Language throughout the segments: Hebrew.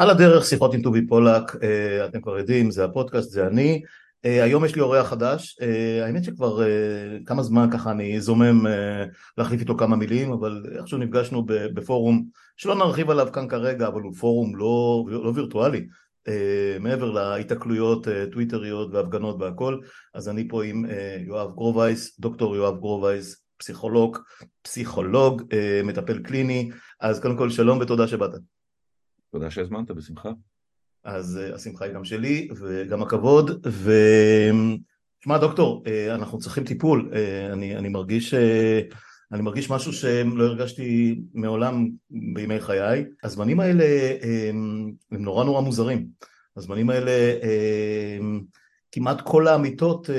על הדרך שיחות עם טובי פולק, אה, אתם כבר יודעים, זה הפודקאסט, זה אני. אה, היום יש לי אורח חדש, אה, האמת שכבר כמה זמן ככה אני זומם להחליף איתו כמה מילים, אבל איכשהו נפגשנו בפורום שלא נרחיב עליו כאן כרגע, אבל הוא פורום לא, לא וירטואלי, מעבר להיתקלויות טוויטריות והפגנות והכל, אז אני פה עם יואב גרובייס, דוקטור יואב גרובייס, פסיכולוג, פסיכולוג, מטפל קליני, אז קודם כל שלום ותודה שבאת. תודה שהזמנת, בשמחה. אז אה, השמחה היא גם שלי וגם הכבוד ו... שמע דוקטור, אה, אנחנו צריכים טיפול, אה, אני, אני מרגיש אני מרגיש משהו שלא הרגשתי מעולם בימי חיי. הזמנים האלה הם נורא נורא מוזרים. הזמנים האלה, כמעט כל האמיתות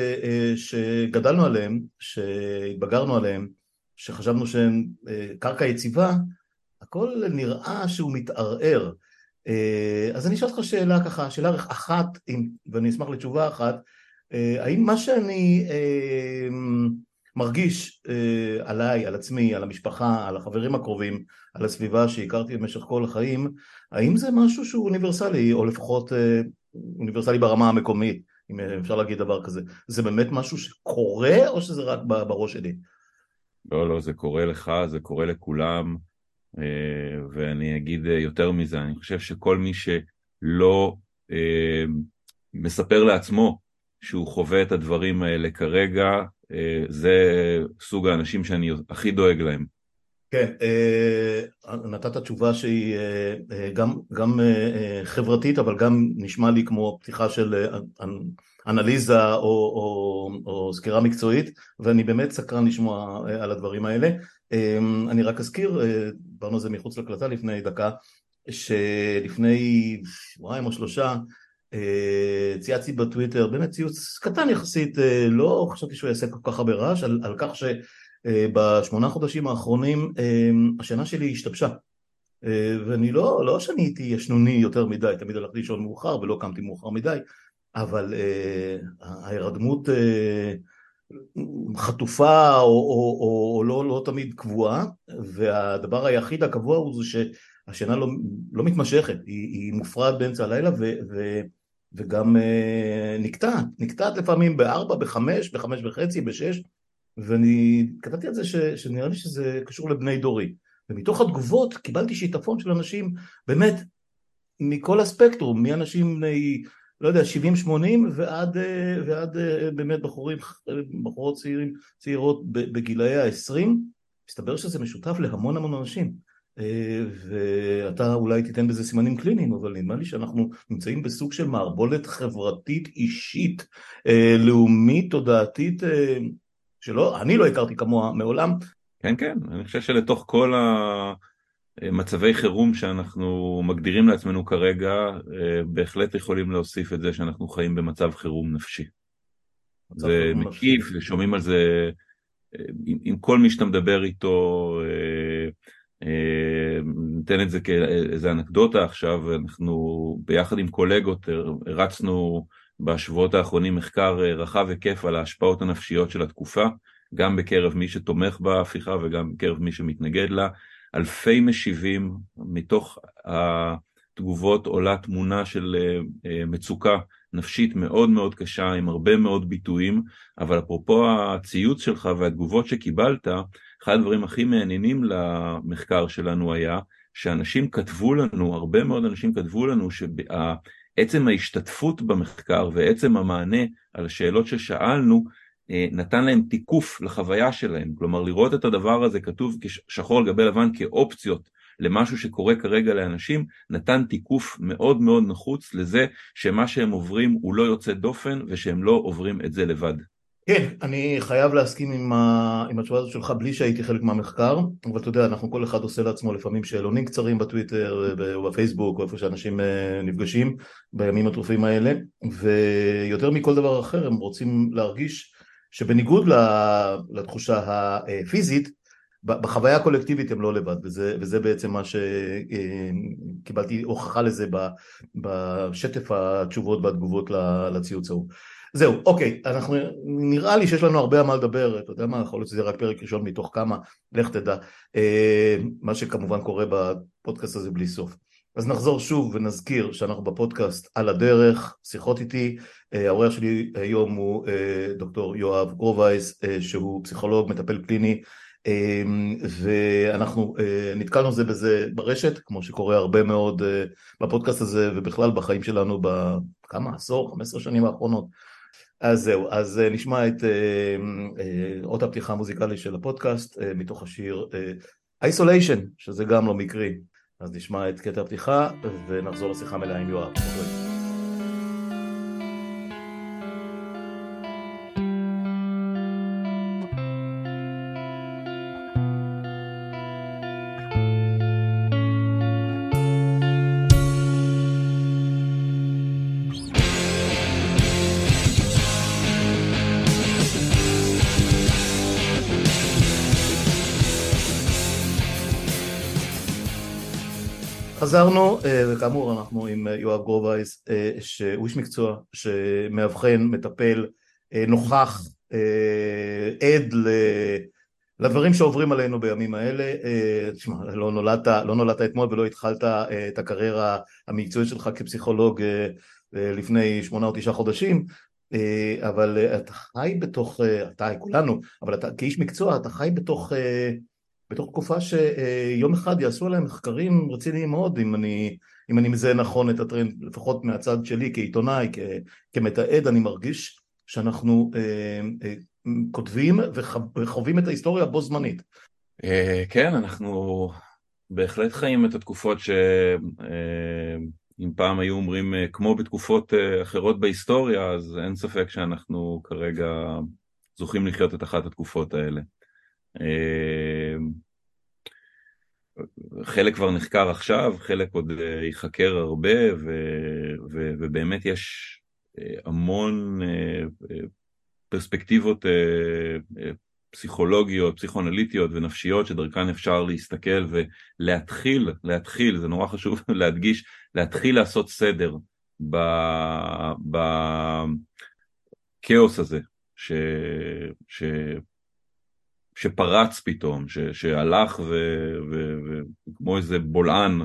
שגדלנו עליהן, שהתבגרנו עליהן, שחשבנו שהן קרקע יציבה, הכל נראה שהוא מתערער. אה, אז אני אשאל אותך שאלה ככה, שאלה אחת, ואני אשמח לתשובה אחת, אה, האם מה שאני אה, מרגיש עליי, על עצמי, על המשפחה, על החברים הקרובים, על הסביבה שהכרתי במשך כל החיים, האם זה משהו שהוא אוניברסלי, או לפחות אוניברסלי ברמה המקומית, אם אפשר להגיד דבר כזה? זה באמת משהו שקורה, או שזה רק בראש שלי? לא, לא, זה קורה לך, זה קורה לכולם. אה, ואני אגיד אה, יותר מזה, אני חושב שכל מי שלא אה, מספר לעצמו שהוא חווה את הדברים האלה כרגע, זה סוג האנשים שאני הכי דואג להם. כן, נתת תשובה שהיא גם, גם חברתית, אבל גם נשמע לי כמו פתיחה של אנליזה או, או, או סקירה מקצועית, ואני באמת סקרן לשמוע על הדברים האלה. אמ, אני רק אזכיר, אה, דיברנו על זה מחוץ לקלטה לפני דקה, שלפני שבועיים או שלושה אה, צייצתי בטוויטר, באמת ציוץ קטן יחסית, אה, לא חשבתי שהוא יעשה כל כך הרבה רעש, על, על כך שבשמונה חודשים האחרונים השינה שלי השתבשה. ואני לא, לא שאני הייתי ישנוני יותר מדי, תמיד הלכתי לישון מאוחר ולא קמתי מאוחר מדי, אבל ההירדמות חטופה או, או, או, או לא, לא תמיד קבועה והדבר היחיד הקבוע הוא זה שהשינה לא, לא מתמשכת, היא, היא מופרעת באמצע הלילה ו, ו, וגם אה, נקטעת, נקטעת לפעמים בארבע, בחמש, בחמש וחצי, בשש ואני כתבתי על זה ש, שנראה לי שזה קשור לבני דורי. ומתוך התגובות קיבלתי שיטפון של אנשים באמת מכל הספקטרום, מאנשים בני לא יודע, 70-80 ועד, אה, ועד אה, באמת בחורים, בחורות צעירים, צעירות בגילאי ה-20, מסתבר שזה משותף להמון המון אנשים. אה, ואתה אולי תיתן בזה סימנים קליניים, אבל נדמה לי שאנחנו נמצאים בסוג של מערבולת חברתית, אישית, לאומית, תודעתית, שלא, אני לא הכרתי כמוה מעולם. כן, כן, אני חושב שלתוך כל ה... מצבי חירום שאנחנו מגדירים לעצמנו כרגע, אה, בהחלט יכולים להוסיף את זה שאנחנו חיים במצב חירום נפשי. זה מקיף, ושומעים על זה אה, עם, עם כל מי שאתה מדבר איתו, אה, ניתן את זה כאיזה אנקדוטה עכשיו, אנחנו ביחד עם קולגות הרצנו בשבועות האחרונים מחקר רחב היקף על ההשפעות הנפשיות של התקופה, גם בקרב מי שתומך בהפיכה וגם בקרב מי שמתנגד לה. אלפי משיבים, מתוך התגובות עולה תמונה של אה, אה, מצוקה נפשית מאוד מאוד קשה עם הרבה מאוד ביטויים, אבל אפרופו הציוץ שלך והתגובות שקיבלת, אחד הדברים הכי מעניינים למחקר שלנו היה שאנשים כתבו לנו, הרבה מאוד אנשים כתבו לנו שעצם ההשתתפות במחקר ועצם המענה על השאלות ששאלנו נתן להם תיקוף לחוויה שלהם, כלומר לראות את הדבר הזה כתוב שחור על גבי לבן כאופציות למשהו שקורה כרגע לאנשים, נתן תיקוף מאוד מאוד נחוץ לזה שמה שהם עוברים הוא לא יוצא דופן ושהם לא עוברים את זה לבד. כן, אני חייב להסכים עם, ה... עם התשובה הזאת שלך בלי שהייתי חלק מהמחקר, אבל אתה יודע, אנחנו כל אחד עושה לעצמו לפעמים שאלונים קצרים בטוויטר או בפייסבוק או איפה שאנשים אה, נפגשים בימים הטרופים האלה, ויותר מכל דבר אחר הם רוצים להרגיש שבניגוד לתחושה הפיזית, בחוויה הקולקטיבית הם לא לבד, וזה, וזה בעצם מה שקיבלתי הוכחה לזה בשטף התשובות והתגובות לציוץ ההוא. זהו, אוקיי, אנחנו, נראה לי שיש לנו הרבה על מה לדבר, אתה יודע מה, יכול להיות שזה רק פרק ראשון מתוך כמה, לך תדע, אה, מה שכמובן קורה בפודקאסט הזה בלי סוף. אז נחזור שוב ונזכיר שאנחנו בפודקאסט על הדרך, שיחות איתי, אה, האורח שלי היום הוא אה, דוקטור יואב גרובייס, אה, שהוא פסיכולוג, מטפל קליני, ואנחנו נתקלנו זה בזה ברשת, כמו שקורה הרבה מאוד בפודקאסט הזה ובכלל בחיים שלנו בכמה עשור, 15 שנים האחרונות. אז זהו, אז נשמע את אות הפתיחה המוזיקלית של הפודקאסט מתוך השיר Isolation, שזה גם לא מקרי. אז נשמע את קטע הפתיחה ונחזור לשיחה מלאה עם יואב. חזרנו, אה, וכאמור אנחנו עם אה, יואב גרובייס, אה, שהוא איש מקצוע, שמאבחן, מטפל, נוכח, עד לדברים שעוברים עלינו בימים האלה. תשמע, לא נולדת, לא נולדת אתמול ולא התחלת את הקריירה המקצועית שלך כפסיכולוג לפני שמונה או תשעה חודשים, אבל אתה חי בתוך, אתה, כולנו, אבל אתה כאיש מקצוע, אתה חי בתוך בתוך תקופה שיום אחד יעשו עליהם מחקרים רציניים מאוד, אם אני, אם אני מזהה נכון את הטרנד, לפחות מהצד שלי כעיתונאי, כ, כמתעד, אני מרגיש שאנחנו אה, אה, כותבים וחווים את ההיסטוריה בו זמנית. אה, כן, אנחנו בהחלט חיים את התקופות שאם אה, פעם היו אומרים אה, כמו בתקופות אה, אחרות בהיסטוריה, אז אין ספק שאנחנו כרגע זוכים לחיות את אחת התקופות האלה. אמ, חלק כבר נחקר עכשיו, חלק עוד אה, ייחקר הרבה, ו, ו, ובאמת יש אה, המון אה, פרספקטיבות פסיכולוגיות, פסיכואנליטיות ונפשיות שדרכן אפשר להסתכל ולהתחיל, להתחיל, זה נורא חשוב להדגיש, להתחיל לעשות סדר בכאוס הזה, ש, ש, שפרץ פתאום, ש, שהלך וכמו איזה בולען,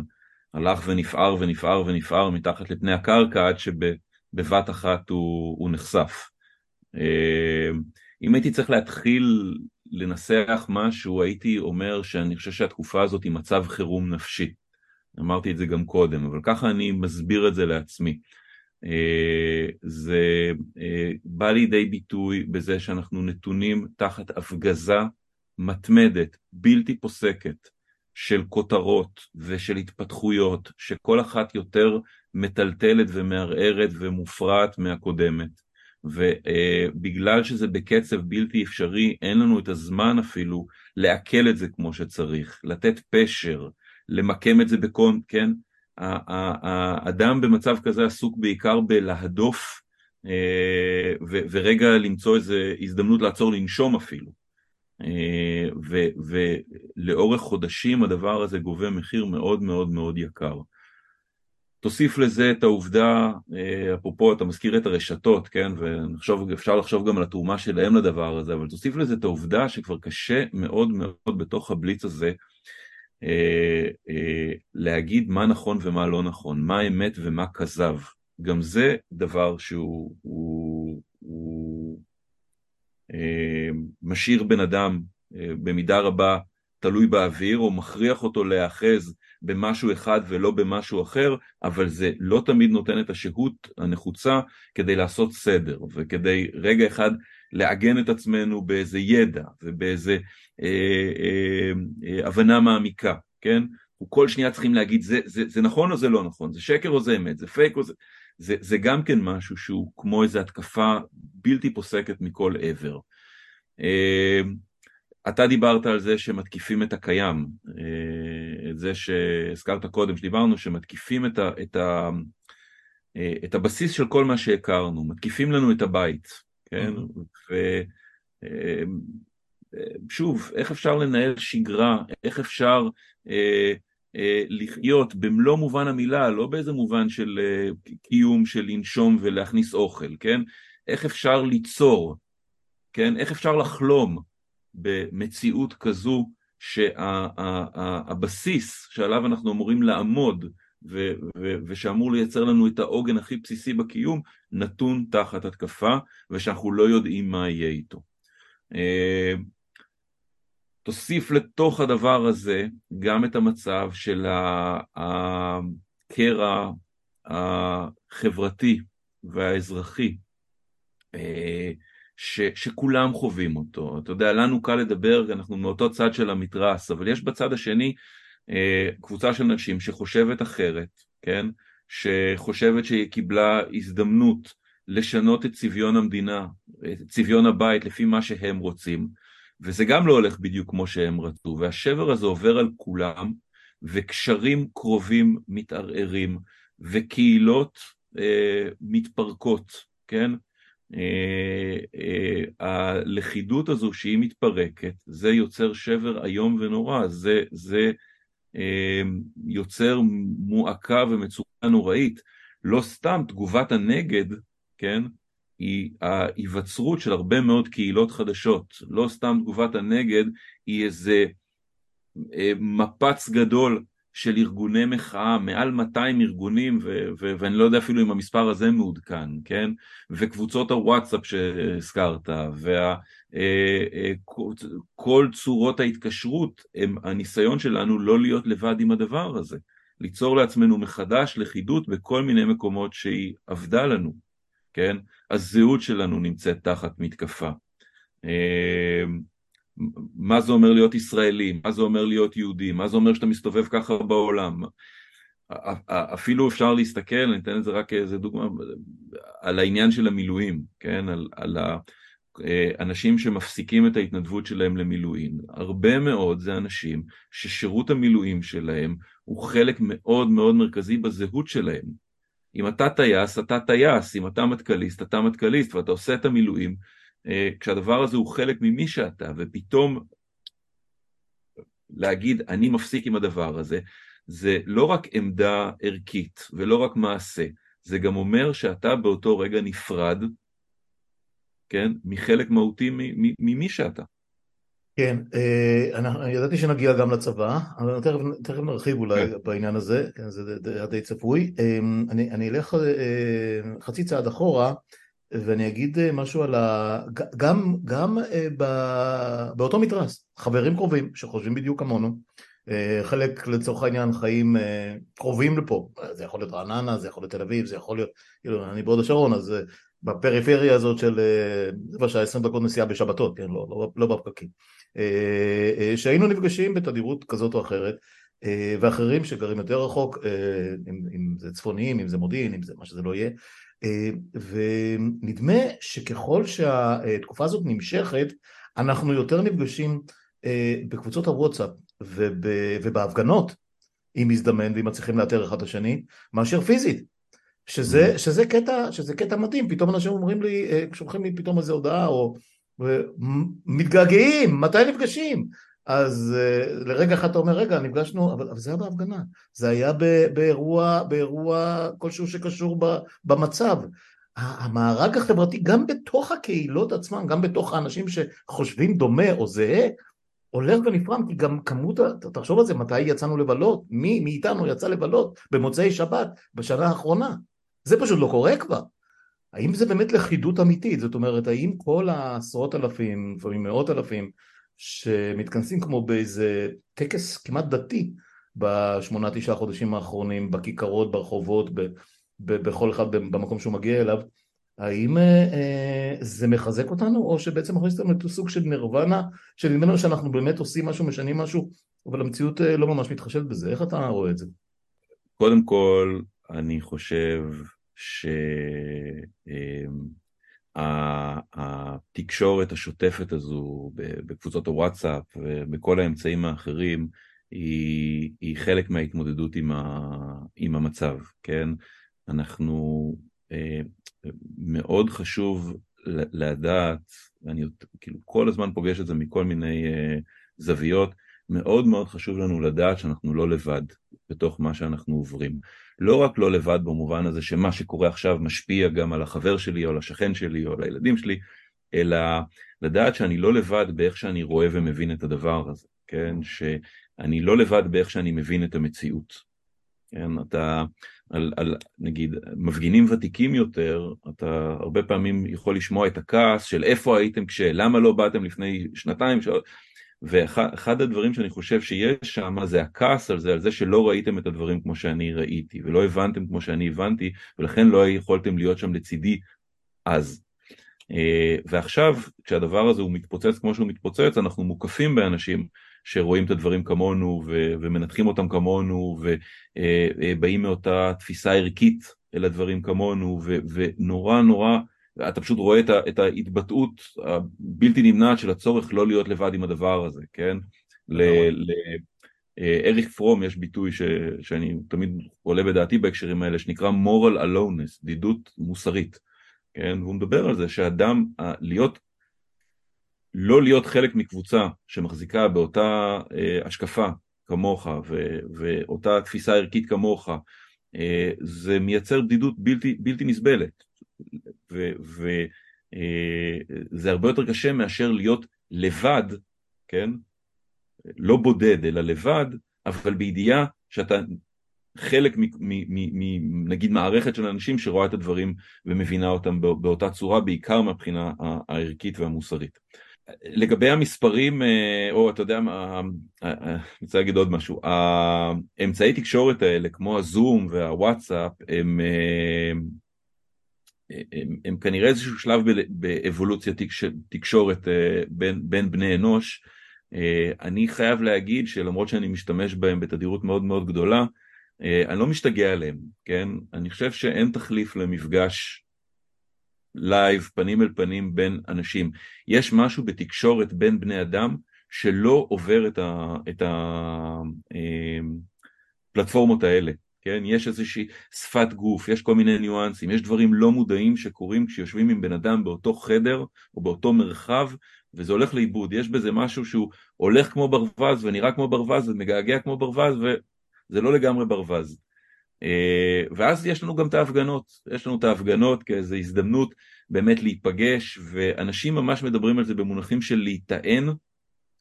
הלך ונפער ונפער ונפער מתחת לפני הקרקע עד שבבת אחת הוא, הוא נחשף. אה, אם הייתי צריך להתחיל לנסח משהו, הייתי אומר שאני חושב שהתקופה הזאת היא מצב חירום נפשי. אמרתי את זה גם קודם, אבל ככה אני מסביר את זה לעצמי. אה, זה אה, בא לידי ביטוי בזה שאנחנו נתונים תחת הפגזה מתמדת, בלתי פוסקת, של כותרות ושל התפתחויות, שכל אחת יותר מטלטלת ומערערת ומופרעת מהקודמת. ובגלל שזה בקצב בלתי אפשרי, אין לנו את הזמן אפילו לעכל את זה כמו שצריך, לתת פשר, למקם את זה בקון, כן? האדם במצב כזה עסוק בעיקר בלהדוף אה, ורגע למצוא איזו הזדמנות לעצור לנשום אפילו. אה, ולאורך חודשים הדבר הזה גובה מחיר מאוד מאוד מאוד יקר. תוסיף לזה את העובדה, אה, אפרופו אתה מזכיר את הרשתות, כן, ואפשר לחשוב גם על התרומה שלהם לדבר הזה, אבל תוסיף לזה את העובדה שכבר קשה מאוד מאוד בתוך הבליץ הזה להגיד מה נכון ומה לא נכון, מה אמת ומה כזב. גם זה דבר שהוא הוא, הוא, אה, משאיר בן אדם אה, במידה רבה תלוי באוויר או מכריח אותו להיאחז במשהו אחד ולא במשהו אחר, אבל זה לא תמיד נותן את השהות הנחוצה כדי לעשות סדר וכדי רגע אחד לעגן את עצמנו באיזה ידע ובאיזה אה, אה, אה, הבנה מעמיקה, כן? וכל שנייה צריכים להגיד זה, זה, זה נכון או זה לא נכון, זה שקר או זה אמת, זה פייק או זה... זה, זה גם כן משהו שהוא כמו איזו התקפה בלתי פוסקת מכל עבר. אה, אתה דיברת על זה שמתקיפים את הקיים, אה, את זה שהזכרת קודם, שדיברנו שמתקיפים את, ה, את, ה, אה, את הבסיס של כל מה שהכרנו, מתקיפים לנו את הבית, כן? ושוב, איך אפשר לנהל שגרה, איך אפשר אה, לחיות במלוא מובן המילה, לא באיזה מובן של אה, קיום, של לנשום ולהכניס אוכל, כן? איך אפשר ליצור, כן? איך אפשר לחלום במציאות כזו שהבסיס שעליו אנחנו אמורים לעמוד ו- ו- ושאמור לייצר לנו את העוגן הכי בסיסי בקיום, נתון תחת התקפה ושאנחנו לא יודעים מה יהיה איתו. אה, תוסיף לתוך הדבר הזה גם את המצב של הקרע החברתי והאזרחי אה, ש, שכולם חווים אותו. אתה יודע, לנו קל לדבר, אנחנו מאותו צד של המתרס, אבל יש בצד השני אה, קבוצה של נשים שחושבת אחרת, כן? שחושבת שהיא קיבלה הזדמנות לשנות את צביון המדינה, את צביון הבית לפי מה שהם רוצים, וזה גם לא הולך בדיוק כמו שהם רצו, והשבר הזה עובר על כולם, וקשרים קרובים מתערערים, וקהילות אה, מתפרקות, כן? אה, אה, הלכידות הזו שהיא מתפרקת, זה יוצר שבר איום ונורא, זה, זה אה, יוצר מועקה ומצוקה נוראית. לא סתם תגובת הנגד, כן, היא ההיווצרות של הרבה מאוד קהילות חדשות. לא סתם תגובת הנגד היא איזה מפץ גדול של ארגוני מחאה, מעל 200 ארגונים, ו- ו- ואני לא יודע אפילו אם המספר הזה מעודכן, כן? וקבוצות הוואטסאפ שהזכרת, וכל אה, אה, צורות ההתקשרות, הם הניסיון שלנו לא להיות לבד עם הדבר הזה. ליצור לעצמנו מחדש לכידות בכל מיני מקומות שהיא עבדה לנו, כן? הזהות שלנו נמצאת תחת מתקפה. אה, מה זה אומר להיות ישראלי, מה זה אומר להיות יהודי, מה זה אומר שאתה מסתובב ככה בעולם. אפילו אפשר להסתכל, אני אתן את זה רק כאיזה דוגמה, על העניין של המילואים, כן? על, על האנשים שמפסיקים את ההתנדבות שלהם למילואים. הרבה מאוד זה אנשים ששירות המילואים שלהם הוא חלק מאוד מאוד מרכזי בזהות שלהם. אם אתה טייס, אתה טייס, אם אתה מטכליסט, אתה מטכליסט, ואתה עושה את המילואים, אה, כשהדבר הזה הוא חלק ממי שאתה, ופתאום להגיד אני מפסיק עם הדבר הזה, זה לא רק עמדה ערכית ולא רק מעשה, זה גם אומר שאתה באותו רגע נפרד, כן, מחלק מהותי ממי שאתה. כן, אה, אני ידעתי שנגיע גם לצבא, אבל תכף, תכף נרחיב אולי כן. בעניין הזה, כן, זה די, די צפוי. אה, אני, אני אלך חצי צעד אחורה, ואני אגיד אה, משהו על ה... גם, גם אה, ב... באותו מתרס, חברים קרובים שחושבים בדיוק כמונו, אה, חלק לצורך העניין חיים קרובים לפה, זה יכול להיות רעננה, זה יכול להיות תל אביב, זה יכול להיות, כאילו, אני בהוד השרון, אז בפריפריה הזאת של רבע שעה עשרים דקות נסיעה בשבתות, כן, לא, לא, לא בפקקים, שהיינו נפגשים בתדירות כזאת או אחרת, ואחרים שגרים יותר רחוק, אם, אם זה צפוניים, אם זה מודיעין, אם זה מה שזה לא יהיה, ונדמה שככל שהתקופה הזאת נמשכת, אנחנו יותר נפגשים אה, בקבוצות הוואטסאפ ובהפגנות, אם מזדמן ואם מצליחים לאתר אחד את השני, מאשר פיזית. שזה, mm-hmm. שזה, קטע, שזה קטע מדהים, פתאום אנשים אומרים לי, אה, שולחים לי פתאום איזה הודעה, או מתגעגעים, מתי נפגשים? אז uh, לרגע אחד אתה אומר, רגע, נפגשנו, אבל, אבל זה היה בהפגנה, זה היה באירוע, באירוע כלשהו שקשור במצב. המארג החברתי, גם בתוך הקהילות עצמן, גם בתוך האנשים שחושבים דומה או זהה, הולך ונפרם, כי גם כמות, תחשוב על זה, מתי יצאנו לבלות? מי מאיתנו יצא לבלות במוצאי שבת בשנה האחרונה? זה פשוט לא קורה כבר. האם זה באמת לכידות אמיתית? זאת אומרת, האם כל העשרות אלפים, לפעמים מאות אלפים, שמתכנסים כמו באיזה טקס כמעט דתי בשמונה תשעה חודשים האחרונים, בכיכרות, ברחובות, ב, ב, בכל אחד במקום שהוא מגיע אליו, האם אה, אה, זה מחזק אותנו, או שבעצם מכניס אותנו לסוג של נירוונה, שנדמה שאנחנו באמת עושים משהו, משנים משהו, אבל המציאות אה, לא ממש מתחשבת בזה, איך אתה רואה את זה? קודם כל, אני חושב ש... אה, התקשורת השוטפת הזו בקבוצות הוואטסאפ ובכל האמצעים האחרים היא, היא חלק מההתמודדות עם, ה, עם המצב, כן? אנחנו, אה, מאוד חשוב לדעת, ואני כאילו כל הזמן פוגש את זה מכל מיני אה, זוויות, מאוד מאוד חשוב לנו לדעת שאנחנו לא לבד, בתוך מה שאנחנו עוברים. לא רק לא לבד במובן הזה שמה שקורה עכשיו משפיע גם על החבר שלי או על השכן שלי או על הילדים שלי, אלא לדעת שאני לא לבד באיך שאני רואה ומבין את הדבר הזה, כן? שאני לא לבד באיך שאני מבין את המציאות. כן, אתה, על, על נגיד מפגינים ותיקים יותר, אתה הרבה פעמים יכול לשמוע את הכעס של איפה הייתם כש... למה לא באתם לפני שנתיים, ש... ואחד הדברים שאני חושב שיש שם זה הכעס על זה, על זה שלא ראיתם את הדברים כמו שאני ראיתי, ולא הבנתם כמו שאני הבנתי, ולכן לא יכולתם להיות שם לצידי אז. אה, ועכשיו, כשהדבר הזה הוא מתפוצץ כמו שהוא מתפוצץ, אנחנו מוקפים באנשים שרואים את הדברים כמונו ו- ומנתחים אותם כמונו ובאים מאותה תפיסה ערכית אל הדברים כמונו ו- ונורא נורא אתה פשוט רואה את, ה- את ההתבטאות הבלתי נמנעת של הצורך לא להיות לבד עם הדבר הזה, כן? לאריק אה, פרום יש ביטוי ש, שאני תמיד עולה בדעתי בהקשרים האלה שנקרא moral aloneness, דידות מוסרית, כן? והוא מדבר על זה שאדם, להיות לא להיות חלק מקבוצה שמחזיקה באותה אה, השקפה כמוך ו, ואותה תפיסה ערכית כמוך, אה, זה מייצר בדידות בלתי, בלתי נסבלת. וזה אה, הרבה יותר קשה מאשר להיות לבד, כן? לא בודד אלא לבד, אבל בידיעה שאתה חלק מ, מ, מ, מ, נגיד מערכת של אנשים שרואה את הדברים ומבינה אותם באותה צורה, בעיקר מהבחינה הערכית והמוסרית. לגבי המספרים, אה, או אתה יודע מה, אה, אני רוצה להגיד עוד משהו, האמצעי תקשורת האלה כמו הזום והוואטסאפ הם, הם, הם, כנראה איזשהו שלב באבולוציה תקשורת בין, בין בני אנוש. אני חייב להגיד שלמרות שאני משתמש בהם בתדירות מאוד מאוד גדולה, אני לא משתגע עליהם, כן? אני חושב שאין תחליף למפגש live, פנים אל פנים בין אנשים. יש משהו בתקשורת בין בני אדם שלא עובר את הפלטפורמות האלה, כן? יש איזושהי שפת גוף, יש כל מיני ניואנסים, יש דברים לא מודעים שקורים כשיושבים עם בן אדם באותו חדר או באותו מרחב וזה הולך לאיבוד, יש בזה משהו שהוא הולך כמו ברווז ונראה כמו ברווז ומגעגע כמו ברווז וזה לא לגמרי ברווז. אה, ואז יש לנו גם את ההפגנות, יש לנו את ההפגנות כאיזו הזדמנות באמת להיפגש, ואנשים ממש מדברים על זה במונחים של להיטען,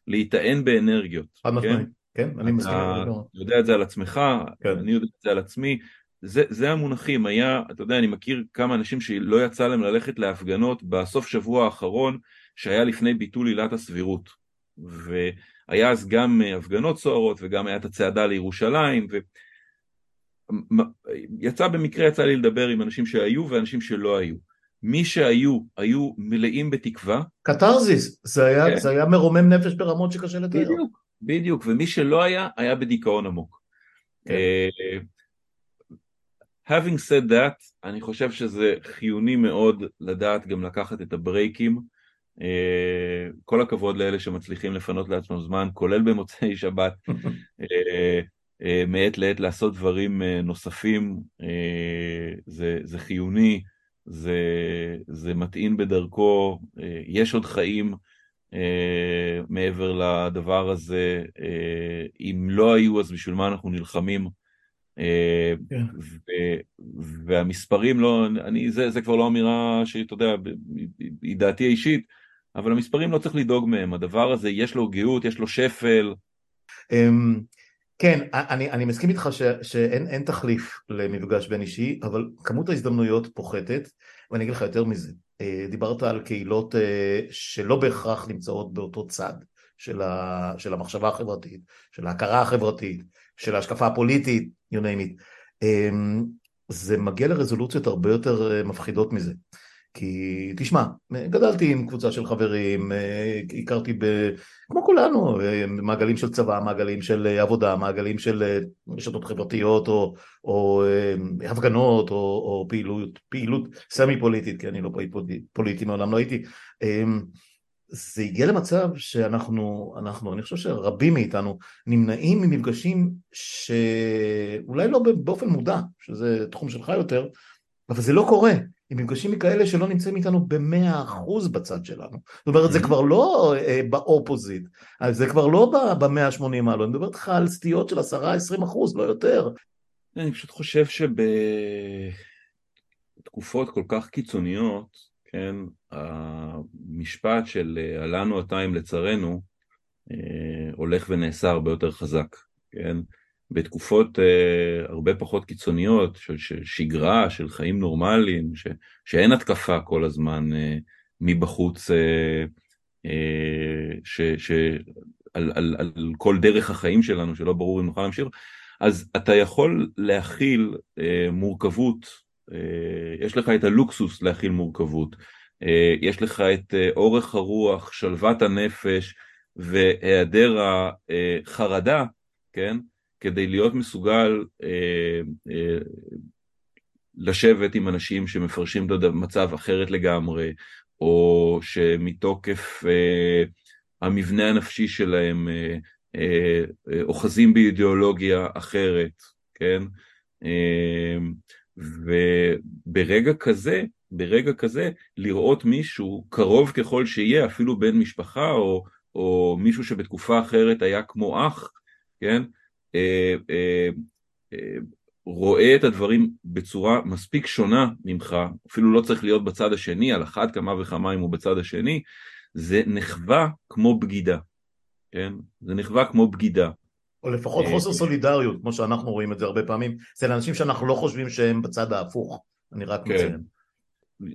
להיטען באנרגיות. חד משמעית, כן, אני מסכים. אתה יודע את זה על עצמך, כן. אני יודע את זה על עצמי. זה, זה המונחים, היה, אתה יודע, אני מכיר כמה אנשים שלא יצא להם ללכת להפגנות בסוף שבוע האחרון שהיה לפני ביטול עילת הסבירות. והיה אז גם הפגנות סוערות וגם היה את הצעדה לירושלים, ו... יצא במקרה, יצא לי לדבר עם אנשים שהיו ואנשים שלא היו. מי שהיו, היו מלאים בתקווה. קתרזיס, זה היה, כן. זה היה מרומם נפש ברמות שקשה לתאר. בדיוק, בדיוק, ומי שלא היה, היה בדיכאון עמוק. כן. Uh, having said that, אני חושב שזה חיוני מאוד לדעת גם לקחת את הברייקים. Uh, כל הכבוד לאלה שמצליחים לפנות לעצמם זמן, כולל במוצאי שבת. uh, אה, מעת לעת לעשות דברים אה, נוספים, אה, זה, זה חיוני, זה, זה מטעין בדרכו, יש עוד חיים מעבר לדבר הזה, אם לא היו אז בשביל מה אנחנו נלחמים? כן. והמספרים לא, אני, זה, זה כבר לא אמירה שאתה יודע, היא דעתי האישית, אבל המספרים לא צריך לדאוג מהם, הדבר הזה יש לו גאות, יש לו שפל. אמ, כן, אני, אני מסכים איתך ש, שאין תחליף למפגש בין אישי, אבל כמות ההזדמנויות פוחתת, ואני אגיד לך יותר מזה, אה, דיברת על קהילות אה, שלא בהכרח נמצאות באותו צד של, ה, של המחשבה החברתית, של ההכרה החברתית, של ההשקפה הפוליטית, you name it, אה, זה מגיע לרזולוציות הרבה יותר מפחידות מזה. כי תשמע, גדלתי עם קבוצה של חברים, אה, הכרתי ב... כמו כולנו, אה, מעגלים של צבא, מעגלים של אה, עבודה, מעגלים של רשתות חברתיות או, או הפגנות או, או פעילות, פעילות סמי פוליטית, כי אני לא פוליטי, מעולם לא הייתי. זה הגיע למצב שאנחנו, אנחנו, אני חושב שרבים מאיתנו נמנעים ממפגשים שאולי לא באופן מודע, שזה תחום שלך יותר, אבל זה לא קורה. הם מפגשים מכאלה שלא נמצאים איתנו במאה אחוז בצד שלנו. זאת אומרת, זה mm-hmm. כבר לא אה, באופוזיט, זה כבר לא במאה ה-80 מעלות, אני מדבר איתך על סטיות של עשרה, עשרים אחוז, לא יותר. אני פשוט חושב שבתקופות כל כך קיצוניות, כן, המשפט של עלנו אתה אם לצרינו, אה, הולך ונעשה הרבה יותר חזק, כן? בתקופות uh, הרבה פחות קיצוניות של, של שגרה, של חיים נורמליים, ש, שאין התקפה כל הזמן uh, מבחוץ, uh, uh, ש, ש, על, על, על כל דרך החיים שלנו, שלא ברור אם נוכל להמשיך, אז אתה יכול להכיל uh, מורכבות, uh, יש לך את הלוקסוס להכיל מורכבות, uh, יש לך את uh, אורך הרוח, שלוות הנפש והיעדר החרדה, כן? כדי להיות מסוגל אה, אה, לשבת עם אנשים שמפרשים את המצב אחרת לגמרי, או שמתוקף אה, המבנה הנפשי שלהם אה, אה, אה, אוחזים באידיאולוגיה אחרת, כן? אה, וברגע כזה, ברגע כזה, לראות מישהו קרוב ככל שיהיה, אפילו בן משפחה או, או מישהו שבתקופה אחרת היה כמו אח, כן? אה, אה, אה, רואה את הדברים בצורה מספיק שונה ממך, אפילו לא צריך להיות בצד השני, על אחת כמה וכמה אם הוא בצד השני, זה נחווה כמו בגידה, כן? זה נחווה כמו בגידה. או לפחות חוסר סולידריות, כמו שאנחנו רואים את זה הרבה פעמים, זה לאנשים שאנחנו לא חושבים שהם בצד ההפוך, אני רק כן. מציין.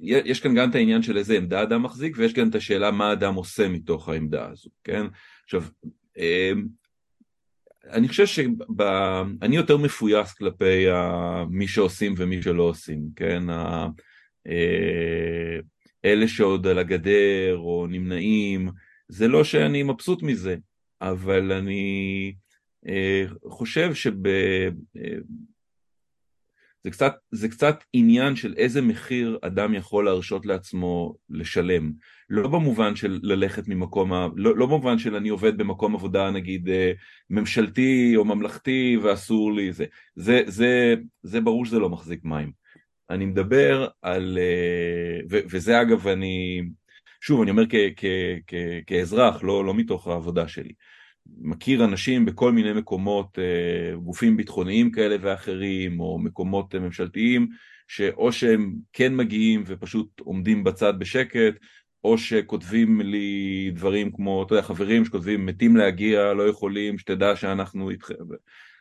יש כאן גם את העניין של איזה עמדה אדם מחזיק, ויש כאן את השאלה מה אדם עושה מתוך העמדה הזו, כן? עכשיו, אני חושב שאני יותר מפויס כלפי מי שעושים ומי שלא עושים, כן? אה, אלה שעוד על הגדר או נמנעים, זה לא שאני מבסוט מזה, אבל אני אה, חושב שב... זה קצת, זה קצת עניין של איזה מחיר אדם יכול להרשות לעצמו לשלם. לא במובן של ללכת ממקום, ה... לא, לא במובן של אני עובד במקום עבודה נגיד אה, ממשלתי או ממלכתי ואסור לי זה. זה, זה, זה ברור שזה לא מחזיק מים. אני מדבר על, אה, ו, וזה אגב אני, שוב אני אומר כ, כ, כ, כאזרח, לא, לא מתוך העבודה שלי. מכיר אנשים בכל מיני מקומות, אה, גופים ביטחוניים כאלה ואחרים, או מקומות ממשלתיים, שאו שהם כן מגיעים ופשוט עומדים בצד בשקט, או שכותבים לי דברים כמו, אתה יודע, חברים שכותבים מתים להגיע, לא יכולים, שתדע שאנחנו איתכם.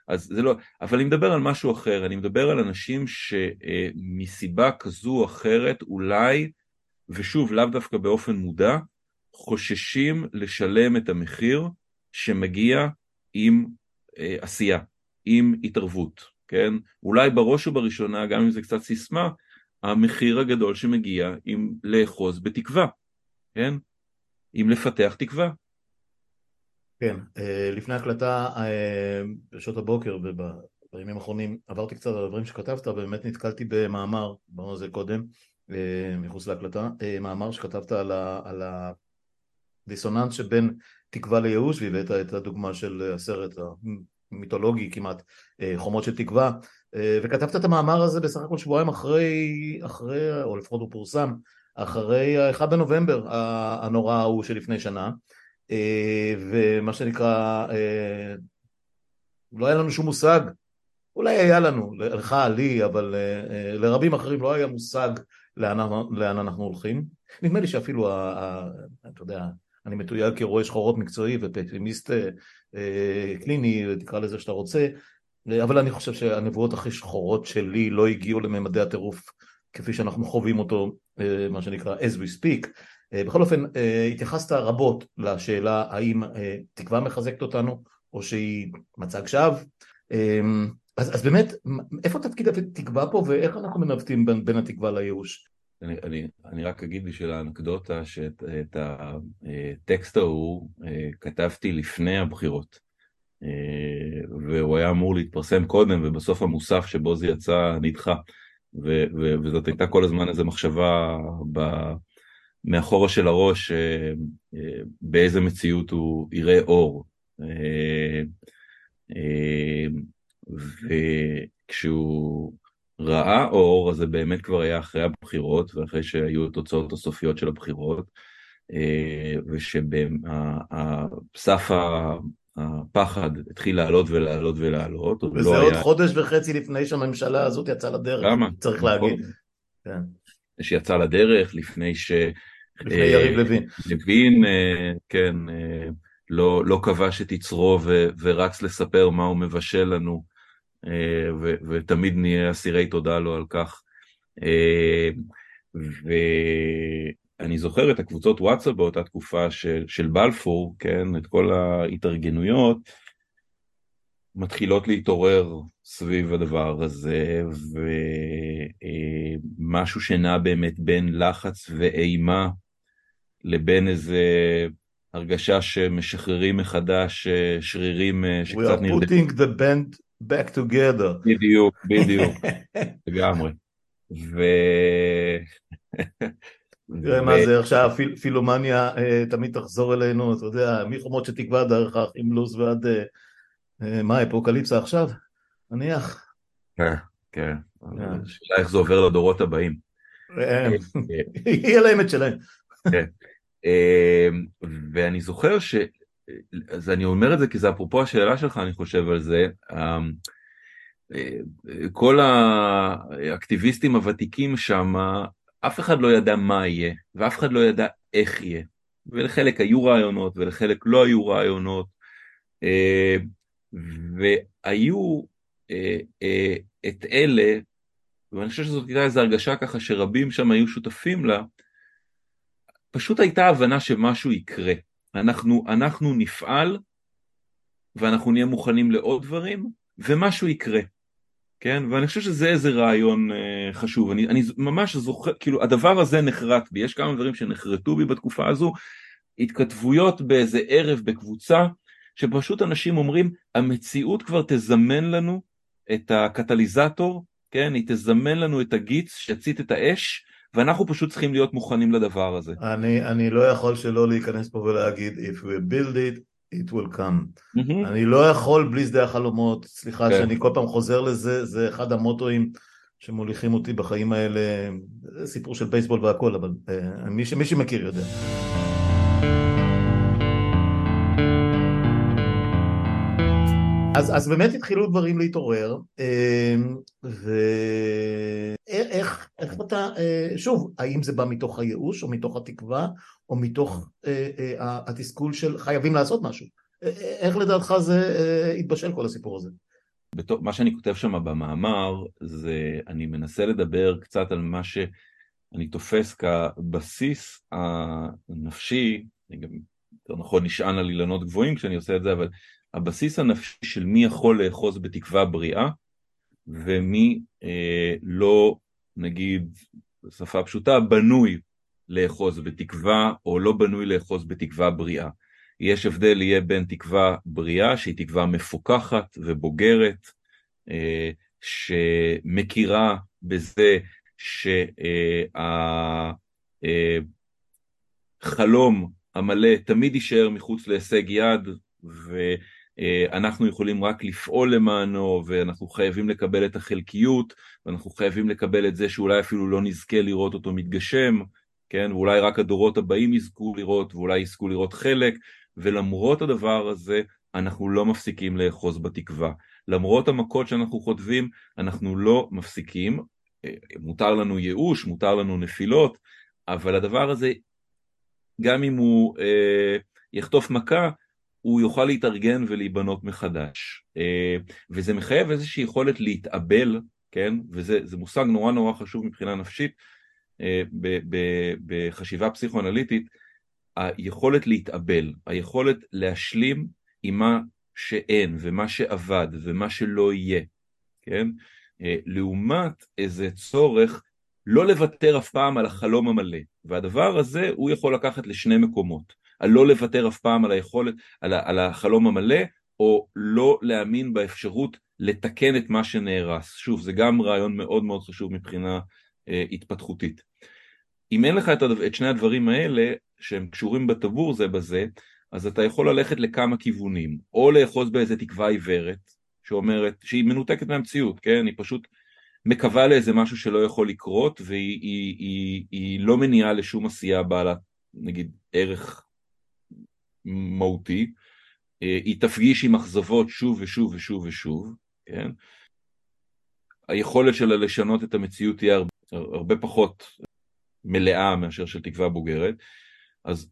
אז זה לא, אבל אני מדבר על משהו אחר, אני מדבר על אנשים שמסיבה כזו או אחרת אולי, ושוב, לאו דווקא באופן מודע, חוששים לשלם את המחיר שמגיע עם אה, עשייה, עם התערבות, כן? אולי בראש ובראשונה, גם אם זה קצת סיסמה, המחיר הגדול שמגיע עם לאחוז בתקווה, כן? עם לפתח תקווה. כן, אה, לפני הקלטה אה, בשעות הבוקר ובימים האחרונים עברתי קצת על הדברים שכתבת ובאמת נתקלתי במאמר, דיברנו על זה קודם, אה, מחוץ להקלטה, מאמר שכתבת על הדיסוננס שבין תקווה לייאוש והבאת את הדוגמה של הסרט המיתולוגי כמעט חומות של תקווה וכתבת את המאמר הזה בסך הכל שבועיים אחרי, אחרי או לפחות הוא פורסם אחרי ה-1 בנובמבר הנורא ההוא שלפני שנה אה, ומה שנקרא אה, לא היה לנו שום מושג. אולי היה לנו, לך, לי, אבל אה, לרבים אחרים לא היה מושג לאן, לאן אנחנו הולכים. נדמה לי שאפילו, אתה יודע, אני מתויג כרואה שחורות מקצועי ופסימיסט קליני, תקרא לזה שאתה רוצה אבל אני חושב שהנבואות הכי שחורות שלי לא הגיעו לממדי הטירוף כפי שאנחנו חווים אותו, אה, מה שנקרא as we speak. אה, בכל אופן, אה, התייחסת רבות לשאלה האם תקווה מחזקת אותנו או שהיא מצג שווא. אז, אז באמת, איפה תפקיד התקווה פה ואיך אנחנו מנווטים בין, בין התקווה לייאוש? אני, אני, אני רק אגיד בשביל האנקדוטה שאת הטקסט ההוא כתבתי לפני הבחירות. והוא היה אמור להתפרסם קודם ובסוף המוסף שבו זה יצא נדחה. ו- ו- וזאת הייתה כל הזמן איזו מחשבה ב- מאחורה של הראש אה, אה, באיזה מציאות הוא יראה אור. אה, וכשהוא ראה אור, אז זה באמת כבר היה אחרי הבחירות ואחרי שהיו התוצאות הסופיות של הבחירות, אה, ושסף הפחד התחיל לעלות ולעלות ולעלות. וזה לא עוד היה... חודש וחצי לפני שהממשלה הזאת יצאה לדרך, למה? צריך להגיד. כן. שיצא לדרך, לפני ש... לפני יריב לוין. לוין, כן, לא, לא כבש את יצרו ורץ לספר מה הוא מבשל לנו, אה, ו, ותמיד נהיה אסירי תודה לו על כך. אה, ואני זוכר את הקבוצות וואטסאפ באותה תקופה של, של בלפור, כן, את כל ההתארגנויות, מתחילות להתעורר סביב הדבר הזה, ומשהו שנע באמת בין לחץ ואימה לבין איזה הרגשה שמשחררים מחדש אה, שרירים אה, שקצת נרדמים. We are putting the band back together. בדיוק, בדיוק, לגמרי. ו... תראה מה זה עכשיו, פילומניה אה, תמיד תחזור אלינו, אתה יודע, מחומות תקווה דרך האחים לוז ועד, מה, אפוקליפסה עכשיו? נניח. כן, כן. השאלה איך זה עובר לדורות הבאים. יהיה להם את שלהם. כן. ואני זוכר. אז אני אומר את זה כי זה אפרופו השאלה שלך, אני חושב על זה. אמ, כל האקטיביסטים הוותיקים שם, אף אחד לא ידע מה יהיה, ואף אחד לא ידע איך יהיה. ולחלק היו רעיונות ולחלק לא היו רעיונות. אמ, והיו אה, אה, את אלה, ואני חושב שזאת הייתה איזו הרגשה ככה שרבים שם היו שותפים לה, פשוט הייתה הבנה שמשהו יקרה. אנחנו, אנחנו נפעל ואנחנו נהיה מוכנים לעוד דברים ומשהו יקרה. כן? ואני חושב שזה איזה רעיון אה, חשוב. אני, אני ממש זוכר, כאילו הדבר הזה נחרט בי, יש כמה דברים שנחרטו בי בתקופה הזו, התכתבויות באיזה ערב בקבוצה, שפשוט אנשים אומרים, המציאות כבר תזמן לנו את הקטליזטור, כן? היא תזמן לנו את הגיץ שיצית את האש, ואנחנו פשוט צריכים להיות מוכנים לדבר הזה. אני, אני לא יכול שלא להיכנס פה ולהגיד If we build it, it will come. Mm-hmm. אני לא יכול בלי שדה החלומות, סליחה. כן. שאני כל פעם חוזר לזה, זה אחד המוטואים שמוליכים אותי בחיים האלה, זה סיפור של בייסבול והכל, אבל uh, מי, מי שמכיר יודע. אז, אז באמת התחילו דברים להתעורר, אמ, ואיך איך אתה, אה, שוב, האם זה בא מתוך הייאוש, או מתוך התקווה, או מתוך אה, אה, התסכול של חייבים לעשות משהו? איך לדעתך זה התבשל כל הסיפור הזה? בתור, מה שאני כותב שם במאמר, זה אני מנסה לדבר קצת על מה שאני תופס כבסיס הנפשי, אני גם יותר נכון נשען על אילנות גבוהים כשאני עושה את זה, אבל הבסיס הנפשי של מי יכול לאחוז בתקווה בריאה ומי אה, לא, נגיד, בשפה פשוטה, בנוי לאחוז בתקווה או לא בנוי לאחוז בתקווה בריאה. יש הבדל יהיה בין תקווה בריאה, שהיא תקווה מפוקחת ובוגרת, אה, שמכירה בזה שהחלום אה, המלא תמיד יישאר מחוץ להישג יד, ו... אה, אנחנו יכולים רק לפעול למענו ואנחנו חייבים לקבל את החלקיות ואנחנו חייבים לקבל את זה שאולי אפילו לא נזכה לראות אותו מתגשם, כן, ואולי רק הדורות הבאים יזכו לראות ואולי יזכו לראות חלק ולמרות הדבר הזה אנחנו לא מפסיקים לאחוז בתקווה. למרות המכות שאנחנו חוטבים אנחנו לא מפסיקים, אה, מותר לנו ייאוש, מותר לנו נפילות, אבל הדבר הזה גם אם הוא אה, יחטוף מכה הוא יוכל להתארגן ולהיבנות מחדש. אה, וזה מחייב איזושהי יכולת להתאבל, כן? וזה מושג נורא נורא חשוב מבחינה נפשית, אה, בחשיבה פסיכואנליטית, היכולת להתאבל, היכולת להשלים עם מה שאין ומה שאבד ומה שלא יהיה, כן? אה, לעומת איזה צורך לא לוותר אף פעם על החלום המלא, והדבר הזה הוא יכול לקחת לשני מקומות. על לא לוותר אף פעם על היכולת, על, על החלום המלא, או לא להאמין באפשרות לתקן את מה שנהרס. שוב, זה גם רעיון מאוד מאוד חשוב מבחינה אה, התפתחותית. אם אין לך את, את שני הדברים האלה, שהם קשורים בטבור זה בזה, אז אתה יכול ללכת לכמה כיוונים, או לאחוז באיזה תקווה עיוורת, שאומרת, שהיא מנותקת מהמציאות, כן? היא פשוט מקווה לאיזה משהו שלא יכול לקרות והיא היא, היא, היא לא מניעה לשום עשייה בעלת נגיד ערך מהותי, אה, היא תפגיש עם אכזבות שוב ושוב ושוב ושוב, כן? היכולת שלה לשנות את המציאות תהיה הרבה, הרבה פחות מלאה מאשר של תקווה בוגרת, אז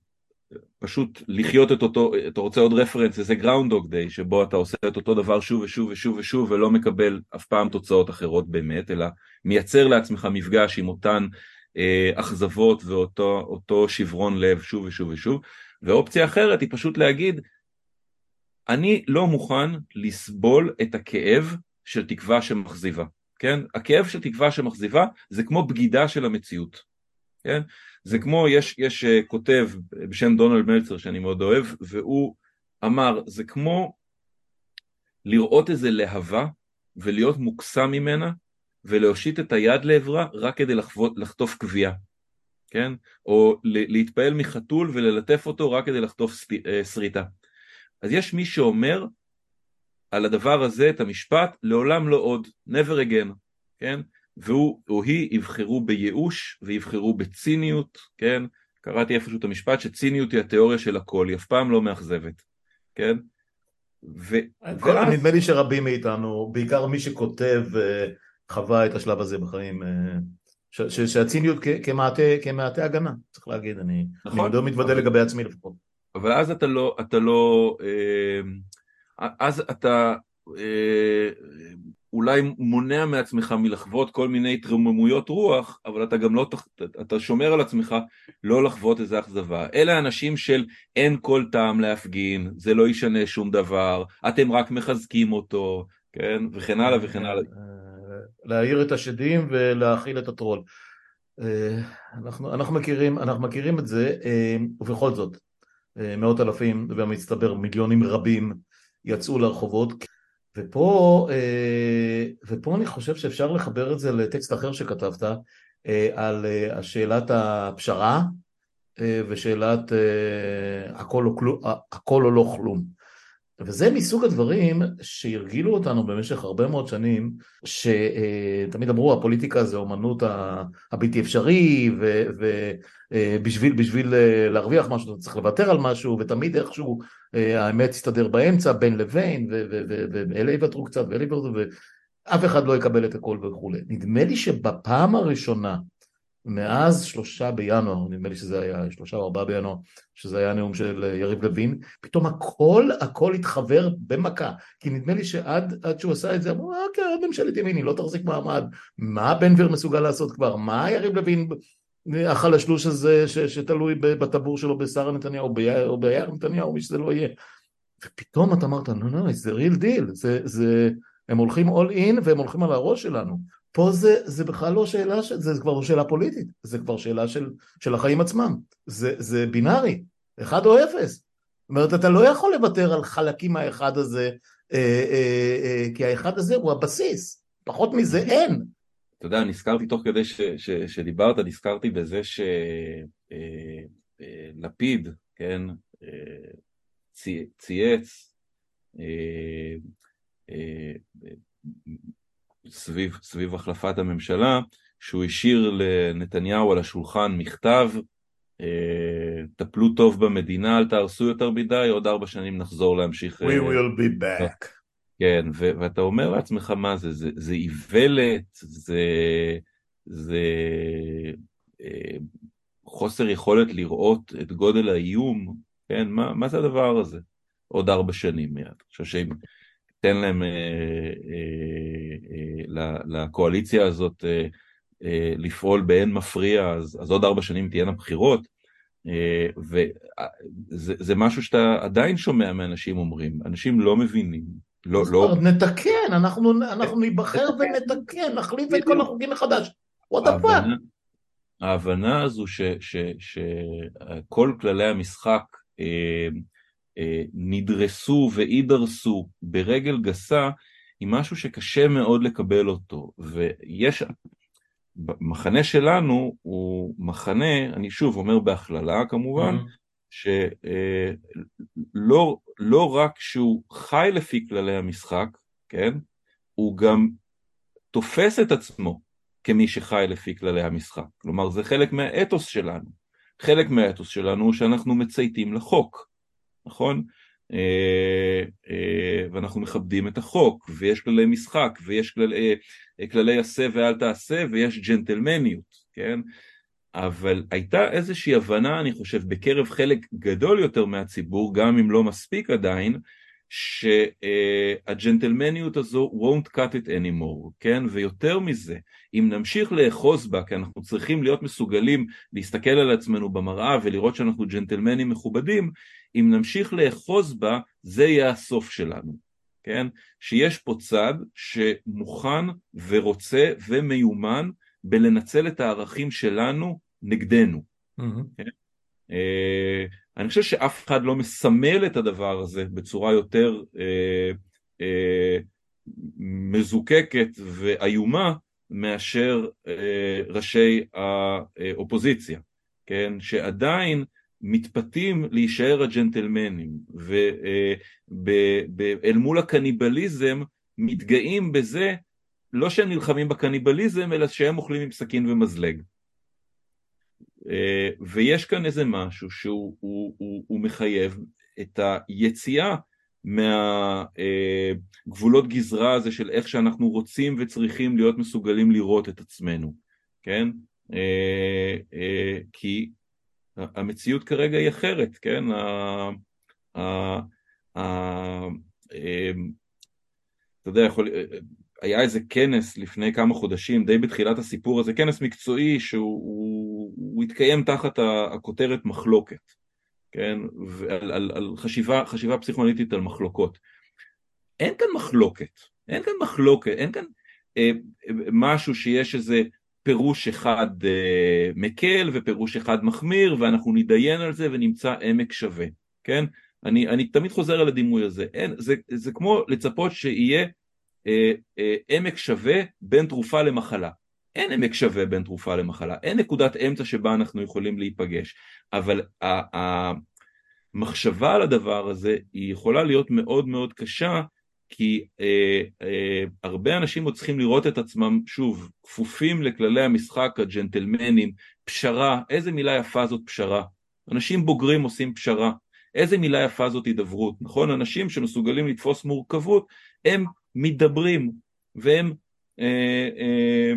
פשוט לחיות את אותו, אתה רוצה עוד רפרנס, זה גראונדוג דיי, שבו אתה עושה את אותו דבר שוב ושוב ושוב ושוב ולא מקבל אף פעם תוצאות אחרות באמת, אלא מייצר לעצמך מפגש עם אותן אה, אכזבות ואותו שברון לב שוב ושוב ושוב, ואופציה אחרת היא פשוט להגיד, אני לא מוכן לסבול את הכאב של תקווה שמכזיבה, כן? הכאב של תקווה שמכזיבה זה כמו בגידה של המציאות, כן? זה כמו, יש, יש uh, כותב בשם דונלד מלצר שאני מאוד אוהב, והוא אמר, זה כמו לראות איזה להבה ולהיות מוקסם ממנה ולהושיט את היד לעברה רק כדי לחטוף קביעה, כן? או להתפעל מחתול וללטף אותו רק כדי לחטוף אה, שריטה. אז יש מי שאומר על הדבר הזה את המשפט לעולם לא עוד, never again, כן? והוא או היא יבחרו בייאוש ויבחרו בציניות, כן? קראתי איפשהו את המשפט שציניות היא התיאוריה של הכל, היא אף פעם לא מאכזבת, כן? ו... ואז... נדמה לי שרבים מאיתנו, בעיקר מי שכותב, אה, חווה את השלב הזה בחיים, אה, ש... ש... שהציניות כמעטה, כמעטה הגנה, צריך להגיד, אני, נכון, אני מאוד מתוודה אבל... לגבי עצמי לפחות. אבל אז אתה לא, אתה לא, אה, אז אתה אולי מונע מעצמך מלחוות כל מיני התרוממויות רוח, אבל אתה גם לא, אתה שומר על עצמך לא לחוות איזה אכזבה. אלה אנשים של אין כל טעם להפגין, זה לא ישנה שום דבר, אתם רק מחזקים אותו, כן, וכן הלאה וכן הלאה. אה, להעיר את השדים ולהאכיל את הטרול. אה, אנחנו, אנחנו, מכירים, אנחנו מכירים את זה, אה, ובכל זאת, מאות אלפים, ובמצטבר מיליונים רבים, יצאו לרחובות. ופה, אה, ופה אני חושב שאפשר לחבר את זה לטקסט אחר שכתבת אה, על אה, שאלת הפשרה ושאלת הכל או, כלום, הכל או לא כלום. וזה מסוג הדברים שהרגילו אותנו במשך הרבה מאוד שנים, שתמיד אמרו הפוליטיקה זה אומנות הבלתי אפשרי, ובשביל בשביל להרוויח משהו אתה צריך לוותר על משהו, ותמיד איכשהו האמת תסתדר באמצע בין לבין, ואלה יוותרו קצת ואלה יוותרו, ואף אחד לא יקבל את הכל וכולי. נדמה לי שבפעם הראשונה מאז שלושה בינואר, נדמה לי שזה היה שלושה או ארבעה בינואר, שזה היה נאום של יריב לוין, פתאום הכל הכל התחבר במכה, כי נדמה לי שעד שהוא עשה את זה, אמרו, אה, אוקיי, ממשלת ימין, היא לא תחזיק מעמד, מה בן גביר מסוגל לעשות כבר, מה יריב לוין, החלשלוש הזה ש, שתלוי בטבור שלו בשרה נתניהו או ביאיר נתניהו, מי שזה לא יהיה. ופתאום אתה אמרת, נו נו, זה ריל דיל, זה, זה, הם הולכים all in והם הולכים על הראש שלנו. פה זה, זה בכלל לא שאלה, זה כבר לא שאלה פוליטית, זה כבר שאלה של, של החיים עצמם, זה, זה בינארי, אחד או אפס. זאת אומרת, אתה לא יכול לוותר על חלקים מהאחד הזה, אה, אה, אה, כי האחד הזה הוא הבסיס, פחות מזה אין. אתה יודע, נזכרתי תוך כדי ש, ש, שדיברת, נזכרתי בזה שלפיד, אה, אה, כן, אה, צי, צייץ, אה, אה, סביב, סביב החלפת הממשלה, שהוא השאיר לנתניהו על השולחן מכתב, אה, טפלו טוב במדינה, אל תהרסו יותר מדי, עוד ארבע שנים נחזור להמשיך. We אה, will be back. כן, ו- ואתה אומר לעצמך, מה זה, זה, זה איוולת, זה, זה אה, חוסר יכולת לראות את גודל האיום, כן, מה, מה זה הדבר הזה? עוד ארבע שנים מיד. אני חושב שאם תן להם, אה, אה, אה, לקואליציה הזאת לפעול באין מפריע, אז, אז עוד ארבע שנים תהיינה בחירות, וזה משהו שאתה עדיין שומע מאנשים אומרים, אנשים לא מבינים. לא, לא... נתקן, אנחנו, אנחנו ניבחר ונתקן, נחליף את כל החוקים מחדש. what the fuck? ההבנה הזו שכל כללי המשחק אה, נדרסו ואידרסו ברגל גסה, היא משהו שקשה מאוד לקבל אותו. ויש, המחנה שלנו הוא מחנה, אני שוב אומר בהכללה כמובן, mm-hmm. שלא אה, לא רק שהוא חי לפי כללי המשחק, כן? הוא גם תופס את עצמו כמי שחי לפי כללי המשחק. כלומר, זה חלק מהאתוס שלנו. חלק מהאתוס שלנו הוא שאנחנו מצייתים לחוק, נכון? אה, אה, ואנחנו מכבדים את החוק, ויש כללי משחק, ויש כללי, אה, כללי עשה ואל תעשה, ויש ג'נטלמניות, כן? אבל הייתה איזושהי הבנה, אני חושב, בקרב חלק גדול יותר מהציבור, גם אם לא מספיק עדיין, שהג'נטלמניות הזו won't cut it anymore, כן? ויותר מזה, אם נמשיך לאחוז בה, כי אנחנו צריכים להיות מסוגלים להסתכל על עצמנו במראה ולראות שאנחנו ג'נטלמנים מכובדים, אם נמשיך לאחוז בה, זה יהיה הסוף שלנו, כן? שיש פה צד שמוכן ורוצה ומיומן בלנצל את הערכים שלנו נגדנו. Mm-hmm. כן? אה, אני חושב שאף אחד לא מסמל את הדבר הזה בצורה יותר אה, אה, מזוקקת ואיומה מאשר אה, ראשי האופוזיציה, כן? שעדיין מתפתים להישאר הג'נטלמנים ואל אה, מול הקניבליזם מתגאים בזה לא שהם נלחמים בקניבליזם אלא שהם אוכלים עם סכין ומזלג. אה, ויש כאן איזה משהו שהוא הוא, הוא, הוא מחייב את היציאה מהגבולות אה, גזרה הזה של איך שאנחנו רוצים וצריכים להיות מסוגלים לראות את עצמנו, כן? כי המציאות כרגע היא אחרת, כן? אתה יודע, יכול, היה איזה כנס לפני כמה חודשים, די בתחילת הסיפור הזה, כנס מקצועי שהוא הוא, הוא התקיים תחת הכותרת מחלוקת, כן, על, על, על חשיבה, חשיבה פסיכואנליטית על מחלוקות. אין כאן מחלוקת, אין כאן מחלוקת, אין כאן אה, משהו שיש איזה פירוש אחד אה, מקל ופירוש אחד מחמיר ואנחנו נתדיין על זה ונמצא עמק שווה, כן? אני, אני תמיד חוזר על הדימוי הזה, אין, זה, זה כמו לצפות שיהיה אה, אה, עמק שווה בין תרופה למחלה. אין עמק שווה בין תרופה למחלה, אין נקודת אמצע שבה אנחנו יכולים להיפגש, אבל המחשבה על הדבר הזה היא יכולה להיות מאוד מאוד קשה כי אה, אה, הרבה אנשים עוד צריכים לראות את עצמם, שוב, כפופים לכללי המשחק הג'נטלמנים, פשרה, איזה מילה יפה זאת פשרה. אנשים בוגרים עושים פשרה. איזה מילה יפה זאת הידברות, נכון? אנשים שמסוגלים לתפוס מורכבות, הם מתדברים והם אה, אה,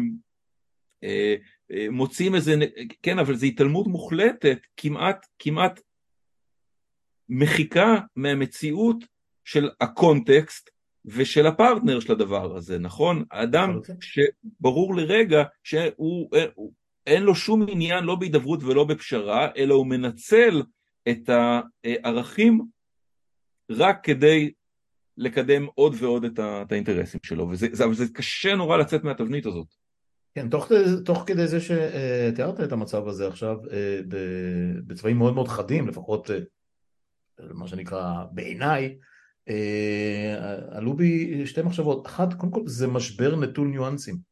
אה, אה, מוצאים איזה, כן, אבל זו התעלמות מוחלטת, כמעט, כמעט מחיקה מהמציאות של הקונטקסט ושל הפרטנר של הדבר הזה, נכון? האדם שברור לרגע שהוא אה, אין לו שום עניין לא בהידברות ולא בפשרה, אלא הוא מנצל את הערכים רק כדי לקדם עוד ועוד את, ה, את האינטרסים שלו, וזה, זה, אבל זה קשה נורא לצאת מהתבנית הזאת. כן, תוך, תוך כדי זה שתיארת את המצב הזה עכשיו אה, בצבעים מאוד מאוד חדים, לפחות אה, מה שנקרא בעיניי, אה, עלו בי שתי מחשבות. אחת, קודם כל זה משבר נטול ניואנסים.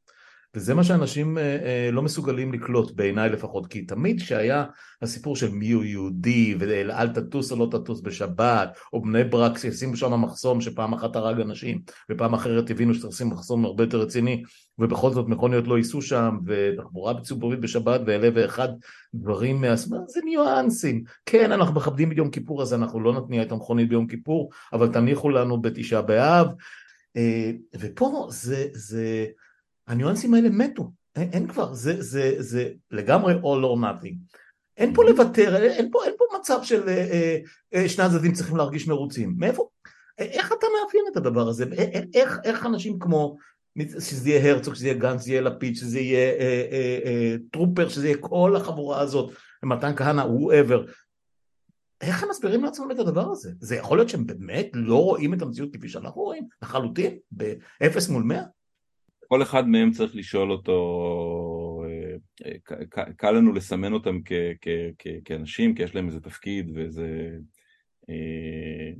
וזה מה שאנשים אה, אה, לא מסוגלים לקלוט, בעיניי לפחות, כי תמיד כשהיה הסיפור של מי הוא יהודי, ואל תטוס או לא תטוס בשבת, או בני ברק שישימו שם מחסום שפעם אחת הרג אנשים, ופעם אחרת הבינו שצריך לשים מחסום הרבה יותר רציני, ובכל זאת מכוניות לא ייסעו שם, ותחבורה ציבורית בשבת, ואלה ואחד דברים מהסמאר, זה ניואנסים. כן, אנחנו מכבדים את יום כיפור, אז אנחנו לא נתניע את המכונית ביום כיפור, אבל תניחו לנו בתשעה באב. אה, ופה זה, זה הניואנסים האלה מתו, אין, אין כבר, זה, זה, זה לגמרי all or nothing. אין פה לוותר, אין פה, אין פה מצב של אה, אה, שני הצדדים צריכים להרגיש מרוצים. מאיפה? איך אתה מאפיין את הדבר הזה? איך, איך אנשים כמו, שזה יהיה הרצוג, שזה יהיה גנץ, שזה יהיה לפיד, שזה יהיה אה, אה, אה, טרופר, שזה יהיה כל החבורה הזאת, מתן כהנא, whoever, איך הם מסבירים לעצמם את הדבר הזה? זה יכול להיות שהם באמת לא רואים את המציאות כפי שאנחנו רואים, לחלוטין, באפס מול מאה? כל אחד מהם צריך לשאול אותו, אה, אה, קל לנו לסמן אותם כאנשים, כי יש להם איזה תפקיד ואיזה... אה,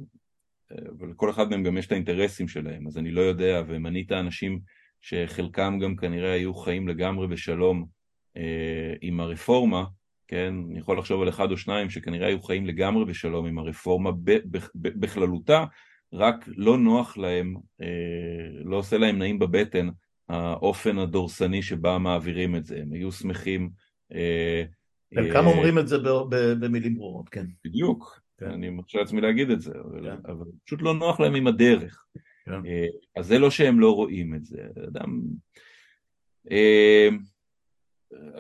אבל כל אחד מהם גם יש את האינטרסים שלהם, אז אני לא יודע, ומנית אנשים שחלקם גם כנראה היו חיים לגמרי בשלום עם הרפורמה, כן, אני יכול לחשוב על אחד או שניים שכנראה היו חיים לגמרי בשלום עם הרפורמה בכללותה, רק לא נוח להם, לא עושה להם נעים בבטן האופן הדורסני שבה מעבירים את זה, הם היו שמחים... חלקם אומרים את זה במילים ברורות, כן. בדיוק, כן. אני מרשה לעצמי להגיד את זה, אבל, כן. פשוט לא נוח להם עם הדרך. כן. אז זה לא שהם לא רואים את זה, אדם...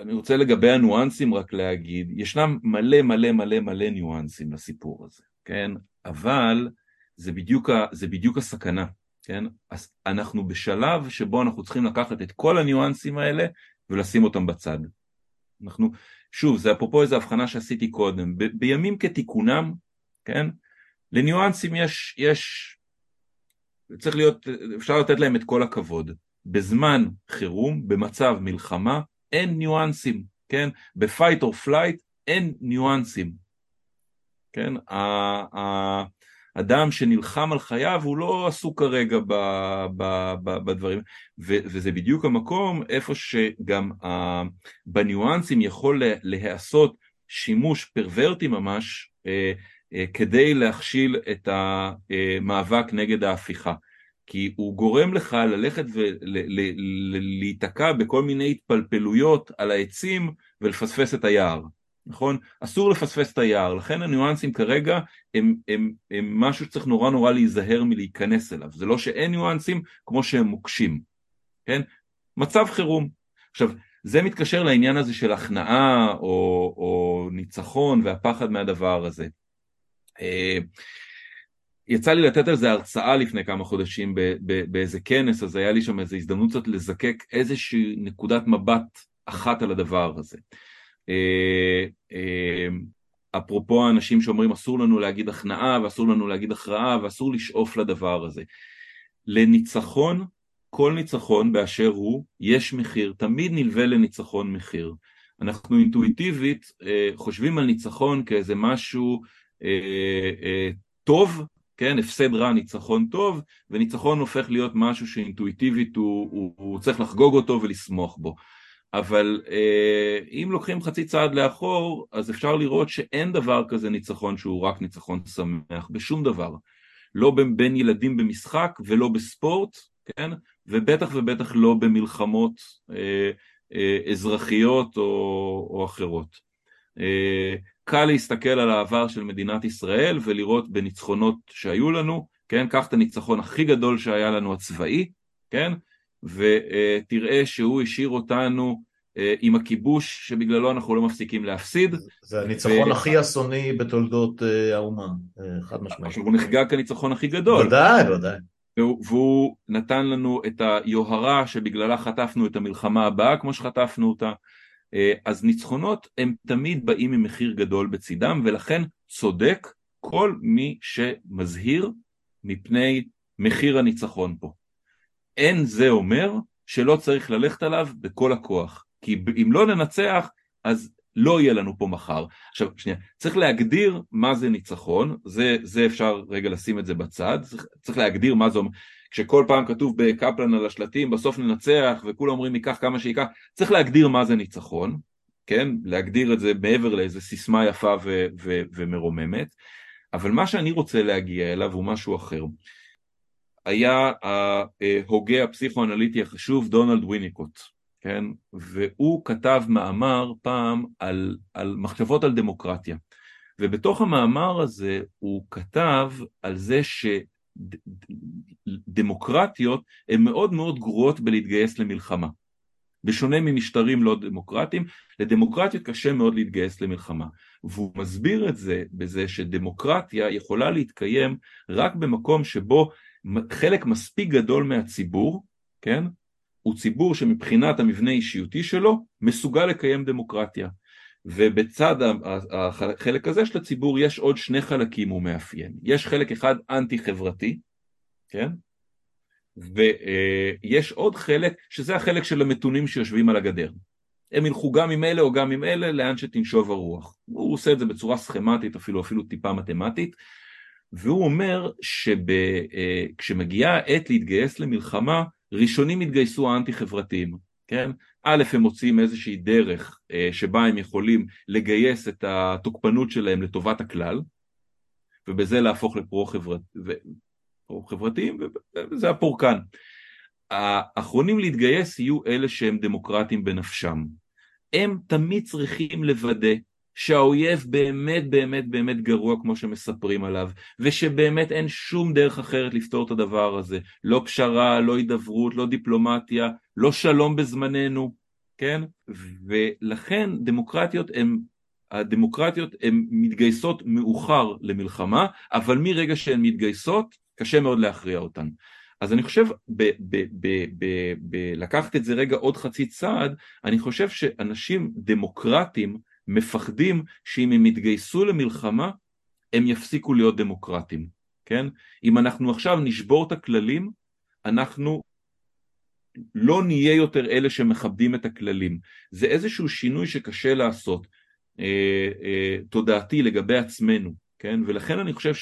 אני רוצה לגבי הניואנסים רק להגיד, ישנם מלא מלא מלא מלא ניואנסים לסיפור הזה, כן? אבל זה בדיוק, זה בדיוק הסכנה, כן? אז אנחנו בשלב שבו אנחנו צריכים לקחת את כל הניואנסים האלה ולשים אותם בצד. אנחנו, שוב, זה אפרופו איזו הבחנה שעשיתי קודם, ב- בימים כתיקונם, כן? לניואנסים יש, יש, צריך להיות, אפשר לתת להם את כל הכבוד. בזמן חירום, במצב מלחמה, אין ניואנסים, כן? ב-fight or flight אין ניואנסים, כן? האדם שנלחם על חייו הוא לא עסוק כרגע ב, ב, ב, בדברים, ו, וזה בדיוק המקום איפה שגם ה, בניואנסים יכול להיעשות שימוש פרוורטי ממש אה, אה, כדי להכשיל את המאבק נגד ההפיכה. כי הוא גורם לך ללכת ולהיתקע בכל מיני התפלפלויות על העצים ולפספס את היער, נכון? אסור לפספס את היער, לכן הניואנסים כרגע הם, הם, הם משהו שצריך נורא נורא להיזהר מלהיכנס אליו, זה לא שאין ניואנסים כמו שהם מוקשים, כן? מצב חירום. עכשיו, זה מתקשר לעניין הזה של הכנעה או, או ניצחון והפחד מהדבר הזה. אה, יצא לי לתת על זה הרצאה לפני כמה חודשים באיזה כנס, אז היה לי שם איזו הזדמנות קצת לזקק איזושהי נקודת מבט אחת על הדבר הזה. אה, אה, אפרופו האנשים שאומרים אסור לנו להגיד הכנעה ואסור לנו להגיד הכרעה ואסור לשאוף לדבר הזה. לניצחון, כל ניצחון באשר הוא, יש מחיר, תמיד נלווה לניצחון מחיר. אנחנו אינטואיטיבית אה, חושבים על ניצחון כאיזה משהו טוב כן, הפסד רע, ניצחון טוב, וניצחון הופך להיות משהו שאינטואיטיבית הוא, הוא, הוא צריך לחגוג אותו ולשמוח בו. אבל אה, אם לוקחים חצי צעד לאחור, אז אפשר לראות שאין דבר כזה ניצחון שהוא רק ניצחון שמח, בשום דבר. לא בין ילדים במשחק ולא בספורט, כן? ובטח ובטח לא במלחמות אה, אה, אזרחיות או, או אחרות. אה, קל להסתכל על העבר של מדינת ישראל ולראות בניצחונות שהיו לנו, כן, קח את הניצחון הכי גדול שהיה לנו הצבאי, כן, ותראה שהוא השאיר אותנו אה, עם הכיבוש שבגללו אנחנו לא מפסיקים להפסיד. זה הניצחון ו... הכי אסוני בתולדות אה, האומה, אה, חד משמעית. עכשיו הוא נחגג כניצחון הכי גדול. ודאי, ודאי. והוא, והוא נתן לנו את היוהרה שבגללה חטפנו את המלחמה הבאה כמו שחטפנו אותה, אז ניצחונות הם תמיד באים עם מחיר גדול בצידם ולכן צודק כל מי שמזהיר מפני מחיר הניצחון פה. אין זה אומר שלא צריך ללכת עליו בכל הכוח, כי אם לא ננצח אז לא יהיה לנו פה מחר. עכשיו שנייה, צריך להגדיר מה זה ניצחון, זה, זה אפשר רגע לשים את זה בצד, צריך, צריך להגדיר מה זה אומר, כשכל פעם כתוב בקפלן על השלטים בסוף ננצח וכולם אומרים ייקח כמה שייקח, צריך להגדיר מה זה ניצחון, כן? להגדיר את זה מעבר לאיזה סיסמה יפה ו- ו- ומרוממת, אבל מה שאני רוצה להגיע אליו הוא משהו אחר. היה ההוגה הפסיכואנליטי החשוב דונלד וויניקוט, כן? והוא כתב מאמר פעם על, על מחשבות על דמוקרטיה. ובתוך המאמר הזה הוא כתב על זה ש... דמוקרטיות הן מאוד מאוד גרועות בלהתגייס למלחמה. בשונה ממשטרים לא דמוקרטיים, לדמוקרטיות קשה מאוד להתגייס למלחמה. והוא מסביר את זה בזה שדמוקרטיה יכולה להתקיים רק במקום שבו חלק מספיק גדול מהציבור, כן, הוא ציבור שמבחינת המבנה האישיותי שלו מסוגל לקיים דמוקרטיה. ובצד החלק הזה של הציבור יש עוד שני חלקים הוא מאפיין. יש חלק אחד אנטי חברתי, כן? ויש עוד חלק שזה החלק של המתונים שיושבים על הגדר. הם ילכו גם עם אלה או גם עם אלה לאן שתנשוב הרוח. הוא עושה את זה בצורה סכמטית אפילו אפילו טיפה מתמטית והוא אומר שכשמגיעה העת להתגייס למלחמה ראשונים יתגייסו האנטי חברתיים כן? א', הם מוצאים איזושהי דרך אה, שבה הם יכולים לגייס את התוקפנות שלהם לטובת הכלל, ובזה להפוך לפרו-חברתיים, וזה הפורקן. האחרונים להתגייס יהיו אלה שהם דמוקרטים בנפשם. הם תמיד צריכים לוודא שהאויב באמת באמת באמת גרוע כמו שמספרים עליו, ושבאמת אין שום דרך אחרת לפתור את הדבר הזה. לא פשרה, לא הידברות, לא דיפלומטיה, לא שלום בזמננו, כן? ולכן דמוקרטיות הן, הדמוקרטיות הן מתגייסות מאוחר למלחמה, אבל מרגע שהן מתגייסות, קשה מאוד להכריע אותן. אז אני חושב, לקחת את זה רגע עוד חצי צעד, אני חושב שאנשים דמוקרטים מפחדים שאם הם יתגייסו למלחמה, הם יפסיקו להיות דמוקרטים, כן? אם אנחנו עכשיו נשבור את הכללים, אנחנו לא נהיה יותר אלה שמכבדים את הכללים. זה איזשהו שינוי שקשה לעשות, אה, אה, תודעתי לגבי עצמנו, כן? ולכן אני חושב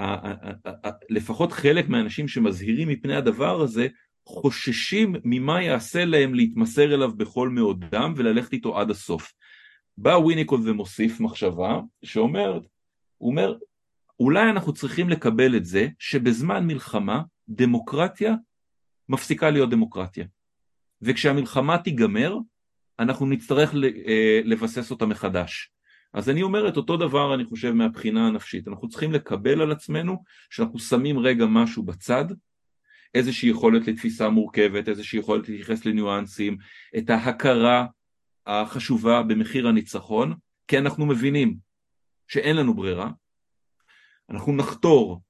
שלפחות חלק מהאנשים שמזהירים מפני הדבר הזה, חוששים ממה יעשה להם להתמסר אליו בכל מאודם וללכת איתו עד הסוף. בא וויניקולד ומוסיף מחשבה שאומר, הוא אומר, אולי אנחנו צריכים לקבל את זה שבזמן מלחמה דמוקרטיה מפסיקה להיות דמוקרטיה. וכשהמלחמה תיגמר, אנחנו נצטרך אה, לבסס אותה מחדש. אז אני אומר את אותו דבר אני חושב מהבחינה הנפשית, אנחנו צריכים לקבל על עצמנו שאנחנו שמים רגע משהו בצד, איזושהי יכולת לתפיסה מורכבת, איזושהי יכולת להתייחס לניואנסים, את ההכרה החשובה במחיר הניצחון, כי אנחנו מבינים שאין לנו ברירה, אנחנו נחתור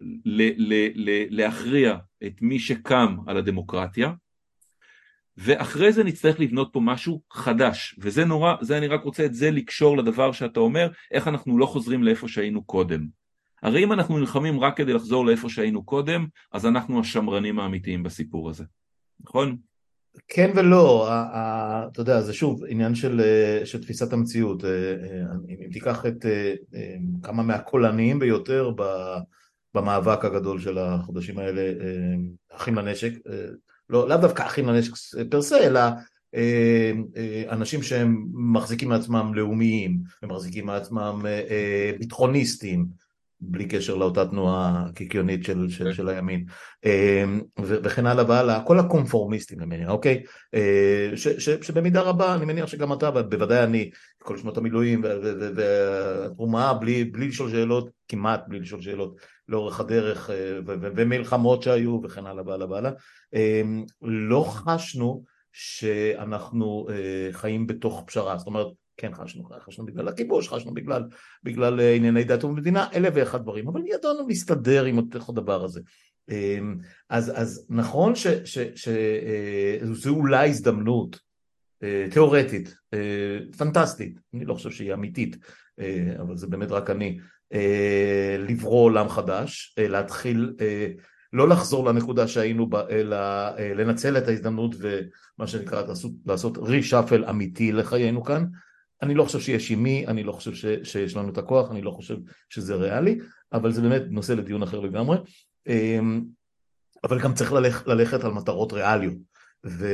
ל- ל- ל- להכריע את מי שקם על הדמוקרטיה, ואחרי זה נצטרך לבנות פה משהו חדש, וזה נורא, זה אני רק רוצה את זה לקשור לדבר שאתה אומר, איך אנחנו לא חוזרים לאיפה שהיינו קודם. הרי אם אנחנו נלחמים רק כדי לחזור לאיפה שהיינו קודם, אז אנחנו השמרנים האמיתיים בסיפור הזה, נכון? כן ולא, אתה יודע, זה שוב עניין של, אה, של תפיסת המציאות. אה, אה, אם תיקח את כמה מהקולניים ביותר במאבק הגדול של החודשים האלה, אחים לנשק, לא, לאו דווקא אחים לנשק פרסה, אלא אנשים שהם מחזיקים מעצמם לאומיים, הם מחזיקים מעצמם ביטחוניסטים, בלי קשר לאותה תנועה קיקיונית של, של, כן. של הימין אמ, וכן הלאה והלאה, כל הקונפורמיסטים למעניין, אוקיי? אה, ש, ש, שבמידה רבה, אני מניח שגם אתה, בוודאי אני, כל שנות המילואים והתרומה, בלי, בלי לשאול שאלות, כמעט בלי לשאול שאלות לאורך הדרך אה, ומלחמות שהיו וכן הלאה והלאה והלאה, אמ, לא חשנו שאנחנו אה, חיים בתוך פשרה, זאת אומרת כן חשנו, חשנו בגלל הכיבוש, חשנו בגלל, בגלל אה, ענייני דת ומדינה, אלף ואחד דברים, אבל ידענו להסתדר עם הדבר הזה. אמ, אז, אז נכון שזו אה, אולי הזדמנות אה, תיאורטית, פנטסטית, אני לא חושב שהיא אמיתית, אבל זה באמת רק אני, לברוא עולם חדש, להתחיל לא לחזור לנקודה שהיינו בה, אלא לנצל את ההזדמנות ומה שנקרא לעשות, לעשות רישאפל אמיתי לחיינו כאן, אני לא חושב שיש עם מי, אני לא חושב ש, שיש לנו את הכוח, אני לא חושב שזה ריאלי, אבל זה באמת נושא לדיון אחר לגמרי. אמ, אבל גם צריך ללכ, ללכת על מטרות ריאליות. ו,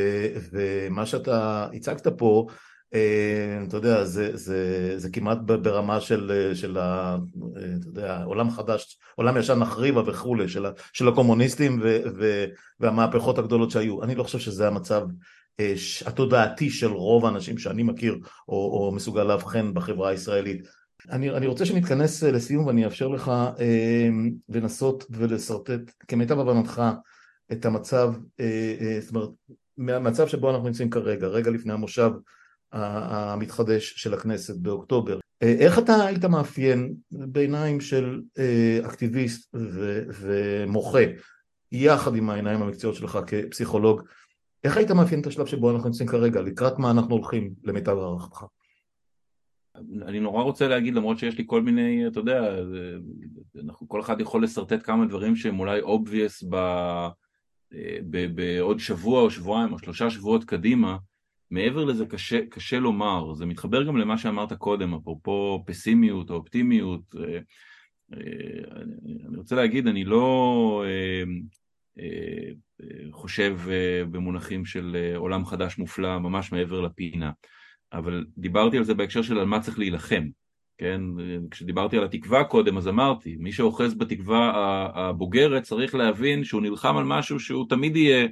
ומה שאתה הצגת פה, אמ, אתה יודע, זה, זה, זה כמעט ברמה של, של ה, אתה יודע, עולם חדש, עולם ישן נחריבה וכולי, של, של הקומוניסטים ו, ו, והמהפכות הגדולות שהיו. אני לא חושב שזה המצב התודעתי של רוב האנשים שאני מכיר או, או מסוגל לאבחן בחברה הישראלית. אני, אני רוצה שנתכנס אה, לסיום ואני אאפשר לך אה, לנסות ולשרטט כמיטב הבנתך את המצב, אה, אה, זאת אומרת, מהמצב שבו אנחנו נמצאים כרגע, רגע לפני המושב המתחדש של הכנסת באוקטובר. אה, איך אתה היית מאפיין בעיניים של אה, אקטיביסט ו, ומוחה, יחד עם העיניים המקצועיות שלך כפסיכולוג, איך היית מאפיין את השלב שבו אנחנו נמצאים כרגע? לקראת מה אנחנו הולכים למיטב הערכתך? אני נורא רוצה להגיד למרות שיש לי כל מיני, אתה יודע, אנחנו, כל אחד יכול לשרטט כמה דברים שהם אולי obvious ב, ב, בעוד שבוע או שבועיים או שלושה שבועות קדימה, מעבר לזה קשה, קשה לומר, זה מתחבר גם למה שאמרת קודם, אפרופו פסימיות או אופטימיות, אה, אה, אני רוצה להגיד, אני לא אה, חושב אה, במונחים של אה, עולם חדש מופלא ממש מעבר לפינה, אבל דיברתי על זה בהקשר של על מה צריך להילחם, כן? כשדיברתי על התקווה קודם אז אמרתי, מי שאוחז בתקווה הבוגרת צריך להבין שהוא נלחם על משהו שהוא תמיד יהיה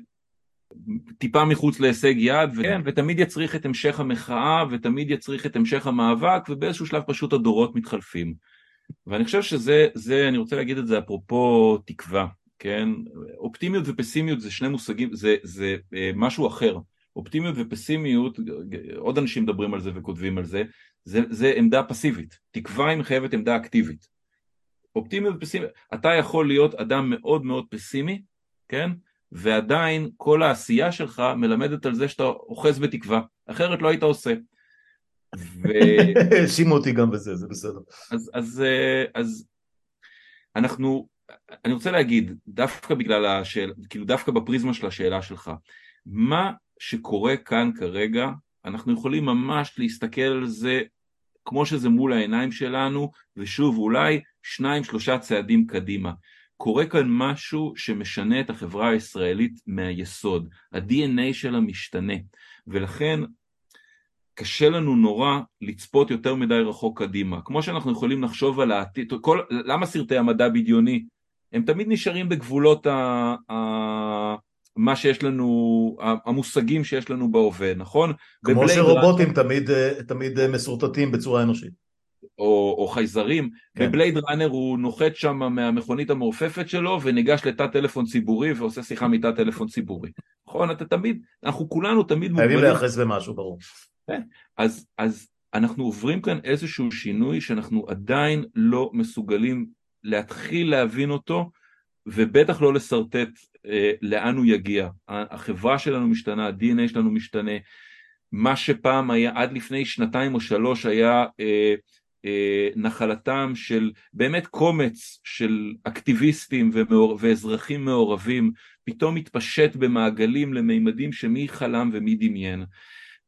טיפה מחוץ להישג יד, ו... כן, ותמיד יצריך את המשך המחאה, ותמיד יצריך את המשך המאבק, ובאיזשהו שלב פשוט הדורות מתחלפים. ואני חושב שזה, זה, אני רוצה להגיד את זה אפרופו תקווה, כן? אופטימיות ופסימיות זה שני מושגים, זה, זה אה, משהו אחר. אופטימיות ופסימיות, עוד אנשים מדברים על זה וכותבים על זה, זה, זה עמדה פסיבית. תקווה היא מחייבת עמדה אקטיבית. אופטימיות ופסימיות, אתה יכול להיות אדם מאוד מאוד פסימי, כן? ועדיין כל העשייה שלך מלמדת על זה שאתה אוחז בתקווה, אחרת לא היית עושה. האשימו אותי גם בזה, זה בסדר. אז, אז, אה, אז אנחנו, אני רוצה להגיד, דווקא בגלל השאלה, כאילו דווקא בפריזמה של השאלה שלך, מה שקורה כאן כרגע, אנחנו יכולים ממש להסתכל על זה כמו שזה מול העיניים שלנו, ושוב, אולי שניים שלושה צעדים קדימה. קורה כאן משהו שמשנה את החברה הישראלית מהיסוד, ה-DNA שלה משתנה, ולכן קשה לנו נורא לצפות יותר מדי רחוק קדימה. כמו שאנחנו יכולים לחשוב על העתיד, כל, למה סרטי המדע בדיוני? הם תמיד נשארים בגבולות ה, ה, מה שיש לנו, המושגים שיש לנו בהווה, נכון? כמו שרובוטים ראנר, תמיד, תמיד משורטטים בצורה אנושית. או, או חייזרים, כן. בבלייד ראנר הוא נוחת שם מהמכונית המעופפת שלו וניגש לתא טלפון ציבורי ועושה שיחה מתא טלפון ציבורי. נכון? אתה תמיד, אנחנו כולנו תמיד מוגבלים. חייבים להיאחז במשהו, ברור. כן. אז, אז אנחנו עוברים כאן איזשהו שינוי שאנחנו עדיין לא מסוגלים להתחיל להבין אותו, ובטח לא לשרטט אה, לאן הוא יגיע. החברה שלנו משתנה, ה-DNA שלנו משתנה. מה שפעם היה, עד לפני שנתיים או שלוש היה אה, אה, נחלתם של באמת קומץ של אקטיביסטים ומעור, ואזרחים מעורבים, פתאום מתפשט במעגלים למימדים שמי חלם ומי דמיין.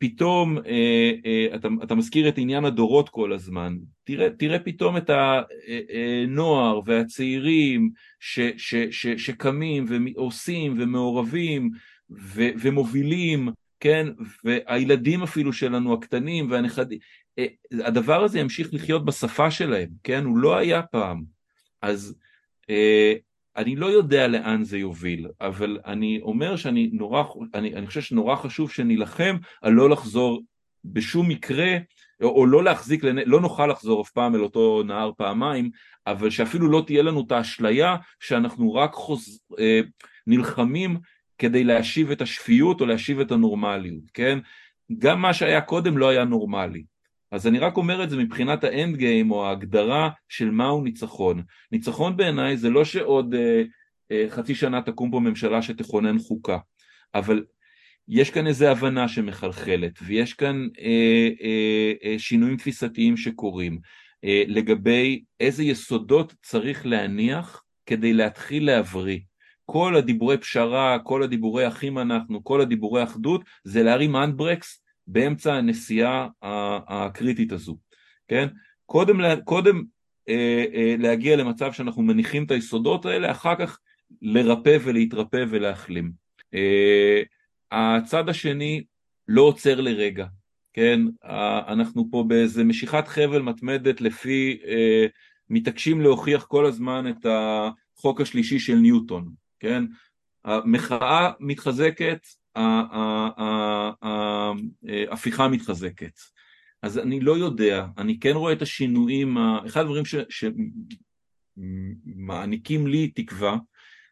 פתאום אה, אה, אתה, אתה מזכיר את עניין הדורות כל הזמן, תראה, תראה פתאום את הנוער והצעירים ש, ש, ש, שקמים ועושים ומעורבים ו, ומובילים, כן, והילדים אפילו שלנו הקטנים והנכדים, הדבר הזה ימשיך לחיות בשפה שלהם, כן, הוא לא היה פעם, אז אני לא יודע לאן זה יוביל, אבל אני אומר שאני נורא, אני, אני חושב שנורא חשוב שנילחם על לא לחזור בשום מקרה, או, או לא להחזיק, לא נוכל לחזור אף פעם אל אותו נהר פעמיים, אבל שאפילו לא תהיה לנו את האשליה שאנחנו רק חוז, אה, נלחמים כדי להשיב את השפיות או להשיב את הנורמליות, כן? גם מה שהיה קודם לא היה נורמלי. אז אני רק אומר את זה מבחינת האנד גיים או ההגדרה של מהו ניצחון. ניצחון בעיניי זה לא שעוד אה, אה, חצי שנה תקום פה ממשלה שתכונן חוקה, אבל יש כאן איזו הבנה שמחלחלת ויש כאן אה, אה, אה, שינויים תפיסתיים שקורים אה, לגבי איזה יסודות צריך להניח כדי להתחיל להבריא. כל הדיבורי פשרה, כל הדיבורי אחים אנחנו, כל הדיבורי אחדות, זה להרים אנדברקס באמצע הנסיעה הקריטית הזו, כן? קודם, קודם אה, אה, להגיע למצב שאנחנו מניחים את היסודות האלה, אחר כך לרפא ולהתרפא ולהחלים. אה, הצד השני לא עוצר לרגע, כן? אנחנו פה באיזה משיכת חבל מתמדת לפי, אה, מתעקשים להוכיח כל הזמן את החוק השלישי של ניוטון, כן? המחאה מתחזקת, ההפיכה מתחזקת. אז אני לא יודע, אני כן רואה את השינויים, אחד הדברים שמעניקים לי תקווה,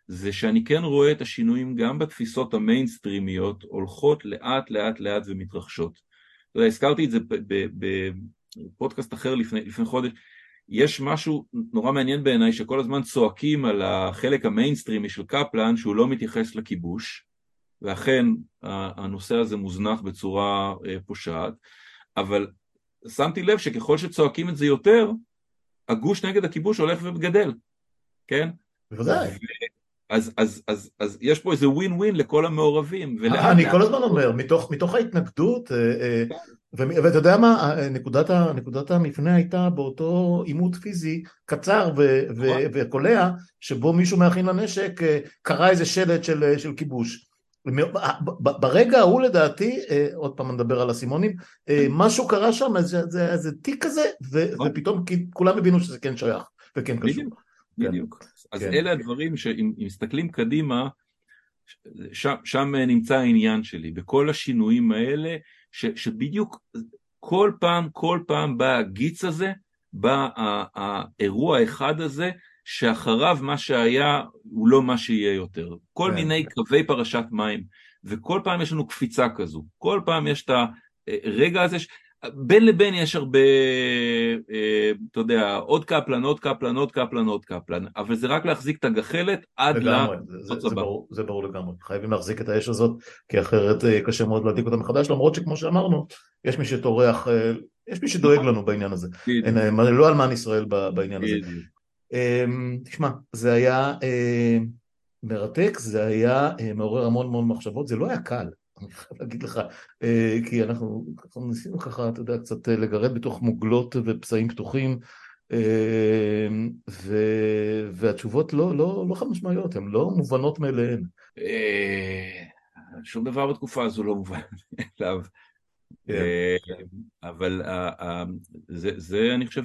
זה שאני כן רואה את השינויים גם בתפיסות המיינסטרימיות הולכות לאט לאט לאט ומתרחשות. אתה יודע, הזכרתי את זה בפודקאסט אחר לפני, לפני חודש, יש משהו נורא מעניין בעיניי שכל הזמן צועקים על החלק המיינסטרימי של קפלן שהוא לא מתייחס לכיבוש, ואכן הנושא הזה מוזנח בצורה אה, פושעת, אבל שמתי לב שככל שצועקים את זה יותר, הגוש נגד הכיבוש הולך וגדל, כן? בוודאי. אז, אז, אז, אז יש פה איזה ווין ווין לכל המעורבים. אני כל הזמן אומר, מתוך, מתוך ההתנגדות, אה, אה, ו- ואתה יודע מה, נקודת, נקודת המפנה הייתה באותו עימות פיזי קצר ו- ו- נכון. וקולע, שבו מישהו מהאחים לנשק קרא איזה שלט של, של כיבוש. ברגע ההוא לדעתי, אה, עוד פעם נדבר על אסימונים, אה, משהו קרה שם, איזה, איזה תיק כזה, נכון. ופתאום כולם הבינו שזה כן שייך וכן קשור. בדיוק, בדיוק. כן. אז כן. אלה הדברים שאם מסתכלים קדימה, שם, שם נמצא העניין שלי, בכל השינויים האלה, ש, שבדיוק כל פעם, כל פעם בא הגיץ הזה, בא האירוע האחד הזה, שאחריו מה שהיה הוא לא מה שיהיה יותר. כל כן. מיני קווי פרשת מים, וכל פעם יש לנו קפיצה כזו. כל פעם יש את הרגע הזה, ש... בין לבין יש הרבה, אה, אתה יודע, עוד קפלן, עוד קפלן, עוד קפלן, עוד קפלן, אבל זה רק להחזיק את הגחלת עד לגמרי, זה, זה, זה, ברור, זה ברור לגמרי, חייבים להחזיק את האש הזאת, כי אחרת אה, קשה מאוד להדליק אותה מחדש, למרות שכמו שאמרנו, יש מי שטורח, אה, יש מי שדואג נכון. לנו בעניין הזה, לא אלמן ישראל בעניין הזה. אמ, תשמע, זה היה מרתק, זה היה מעורר המון המון מחשבות, זה לא היה קל. אני חייב להגיד לך, אה, כי אנחנו ניסינו ככה, אתה יודע, קצת אה, לגרד בתוך מוגלות ופצעים פתוחים, אה, ו, והתשובות לא, לא, לא חד משמעיות, הן לא מובנות מאליהן. שום דבר בתקופה הזו לא מובן מאליו. כן. אבל זה, זה אני חושב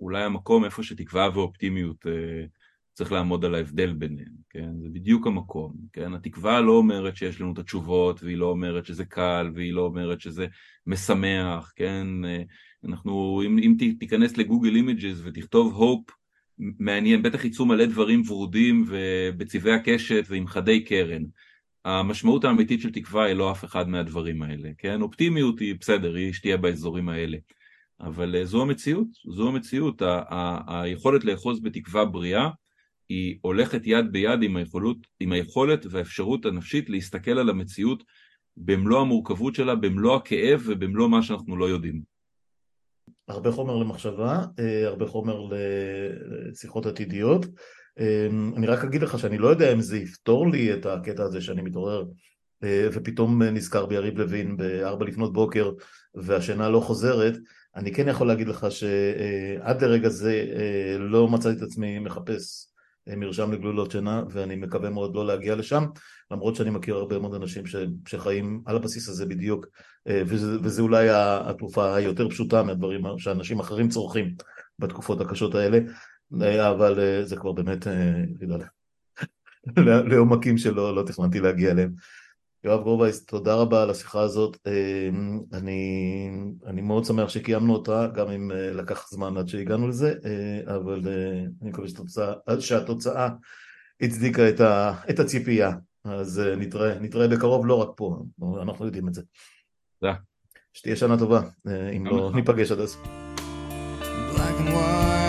אולי המקום איפה שתקווה ואופטימיות צריך לעמוד על ההבדל ביניהם, כן? זה בדיוק המקום, כן? התקווה לא אומרת שיש לנו את התשובות, והיא לא אומרת שזה קל, והיא לא אומרת שזה משמח, כן? אנחנו, אם, אם תיכנס ל Google Images ותכתוב hope, מעניין, בטח יצאו מלא דברים ורודים ובצבעי הקשת ועם חדי קרן. המשמעות האמיתית של תקווה היא לא אף אחד מהדברים האלה, כן? אופטימיות היא בסדר, היא שתהיה באזורים האלה. אבל אה, זו המציאות, זו המציאות, ה- ה- היכולת לאחוז בתקווה בריאה היא הולכת יד ביד עם היכולות, עם היכולת והאפשרות הנפשית להסתכל על המציאות במלוא המורכבות שלה, במלוא הכאב ובמלוא מה שאנחנו לא יודעים. הרבה חומר למחשבה, אה, הרבה חומר לשיחות עתידיות. אה, אני רק אגיד לך שאני לא יודע אם זה יפתור לי את הקטע הזה שאני מתעורר אה, ופתאום נזכר ביריב לוין בארבע לפנות בוקר והשינה לא חוזרת, אני כן יכול להגיד לך שעד לרגע זה לא מצאתי את עצמי מחפש מרשם לגלולות שינה ואני מקווה מאוד לא להגיע לשם למרות שאני מכיר הרבה מאוד אנשים ש, שחיים על הבסיס הזה בדיוק אה, וזה, וזה אולי התרופה היותר פשוטה מהדברים שאנשים אחרים צורכים בתקופות הקשות האלה. אה, אבל אה, זה כבר באמת לעומקים שלא לא תכננתי להגיע אליהם יואב גרובייס, תודה רבה על השיחה הזאת. אמ, אני, אני מאוד שמח שקיימנו אותה, גם אם אה, לקח זמן עד שהגענו לזה, אה, אבל אה, אני מקווה שהתוצאה, שהתוצאה הצדיקה את, ה, את הציפייה. אז נתראה, נתראה בקרוב לא רק פה, אנחנו יודעים את זה. תודה. שתהיה שנה טובה, אם לא ניפגש עד אז. Black and white.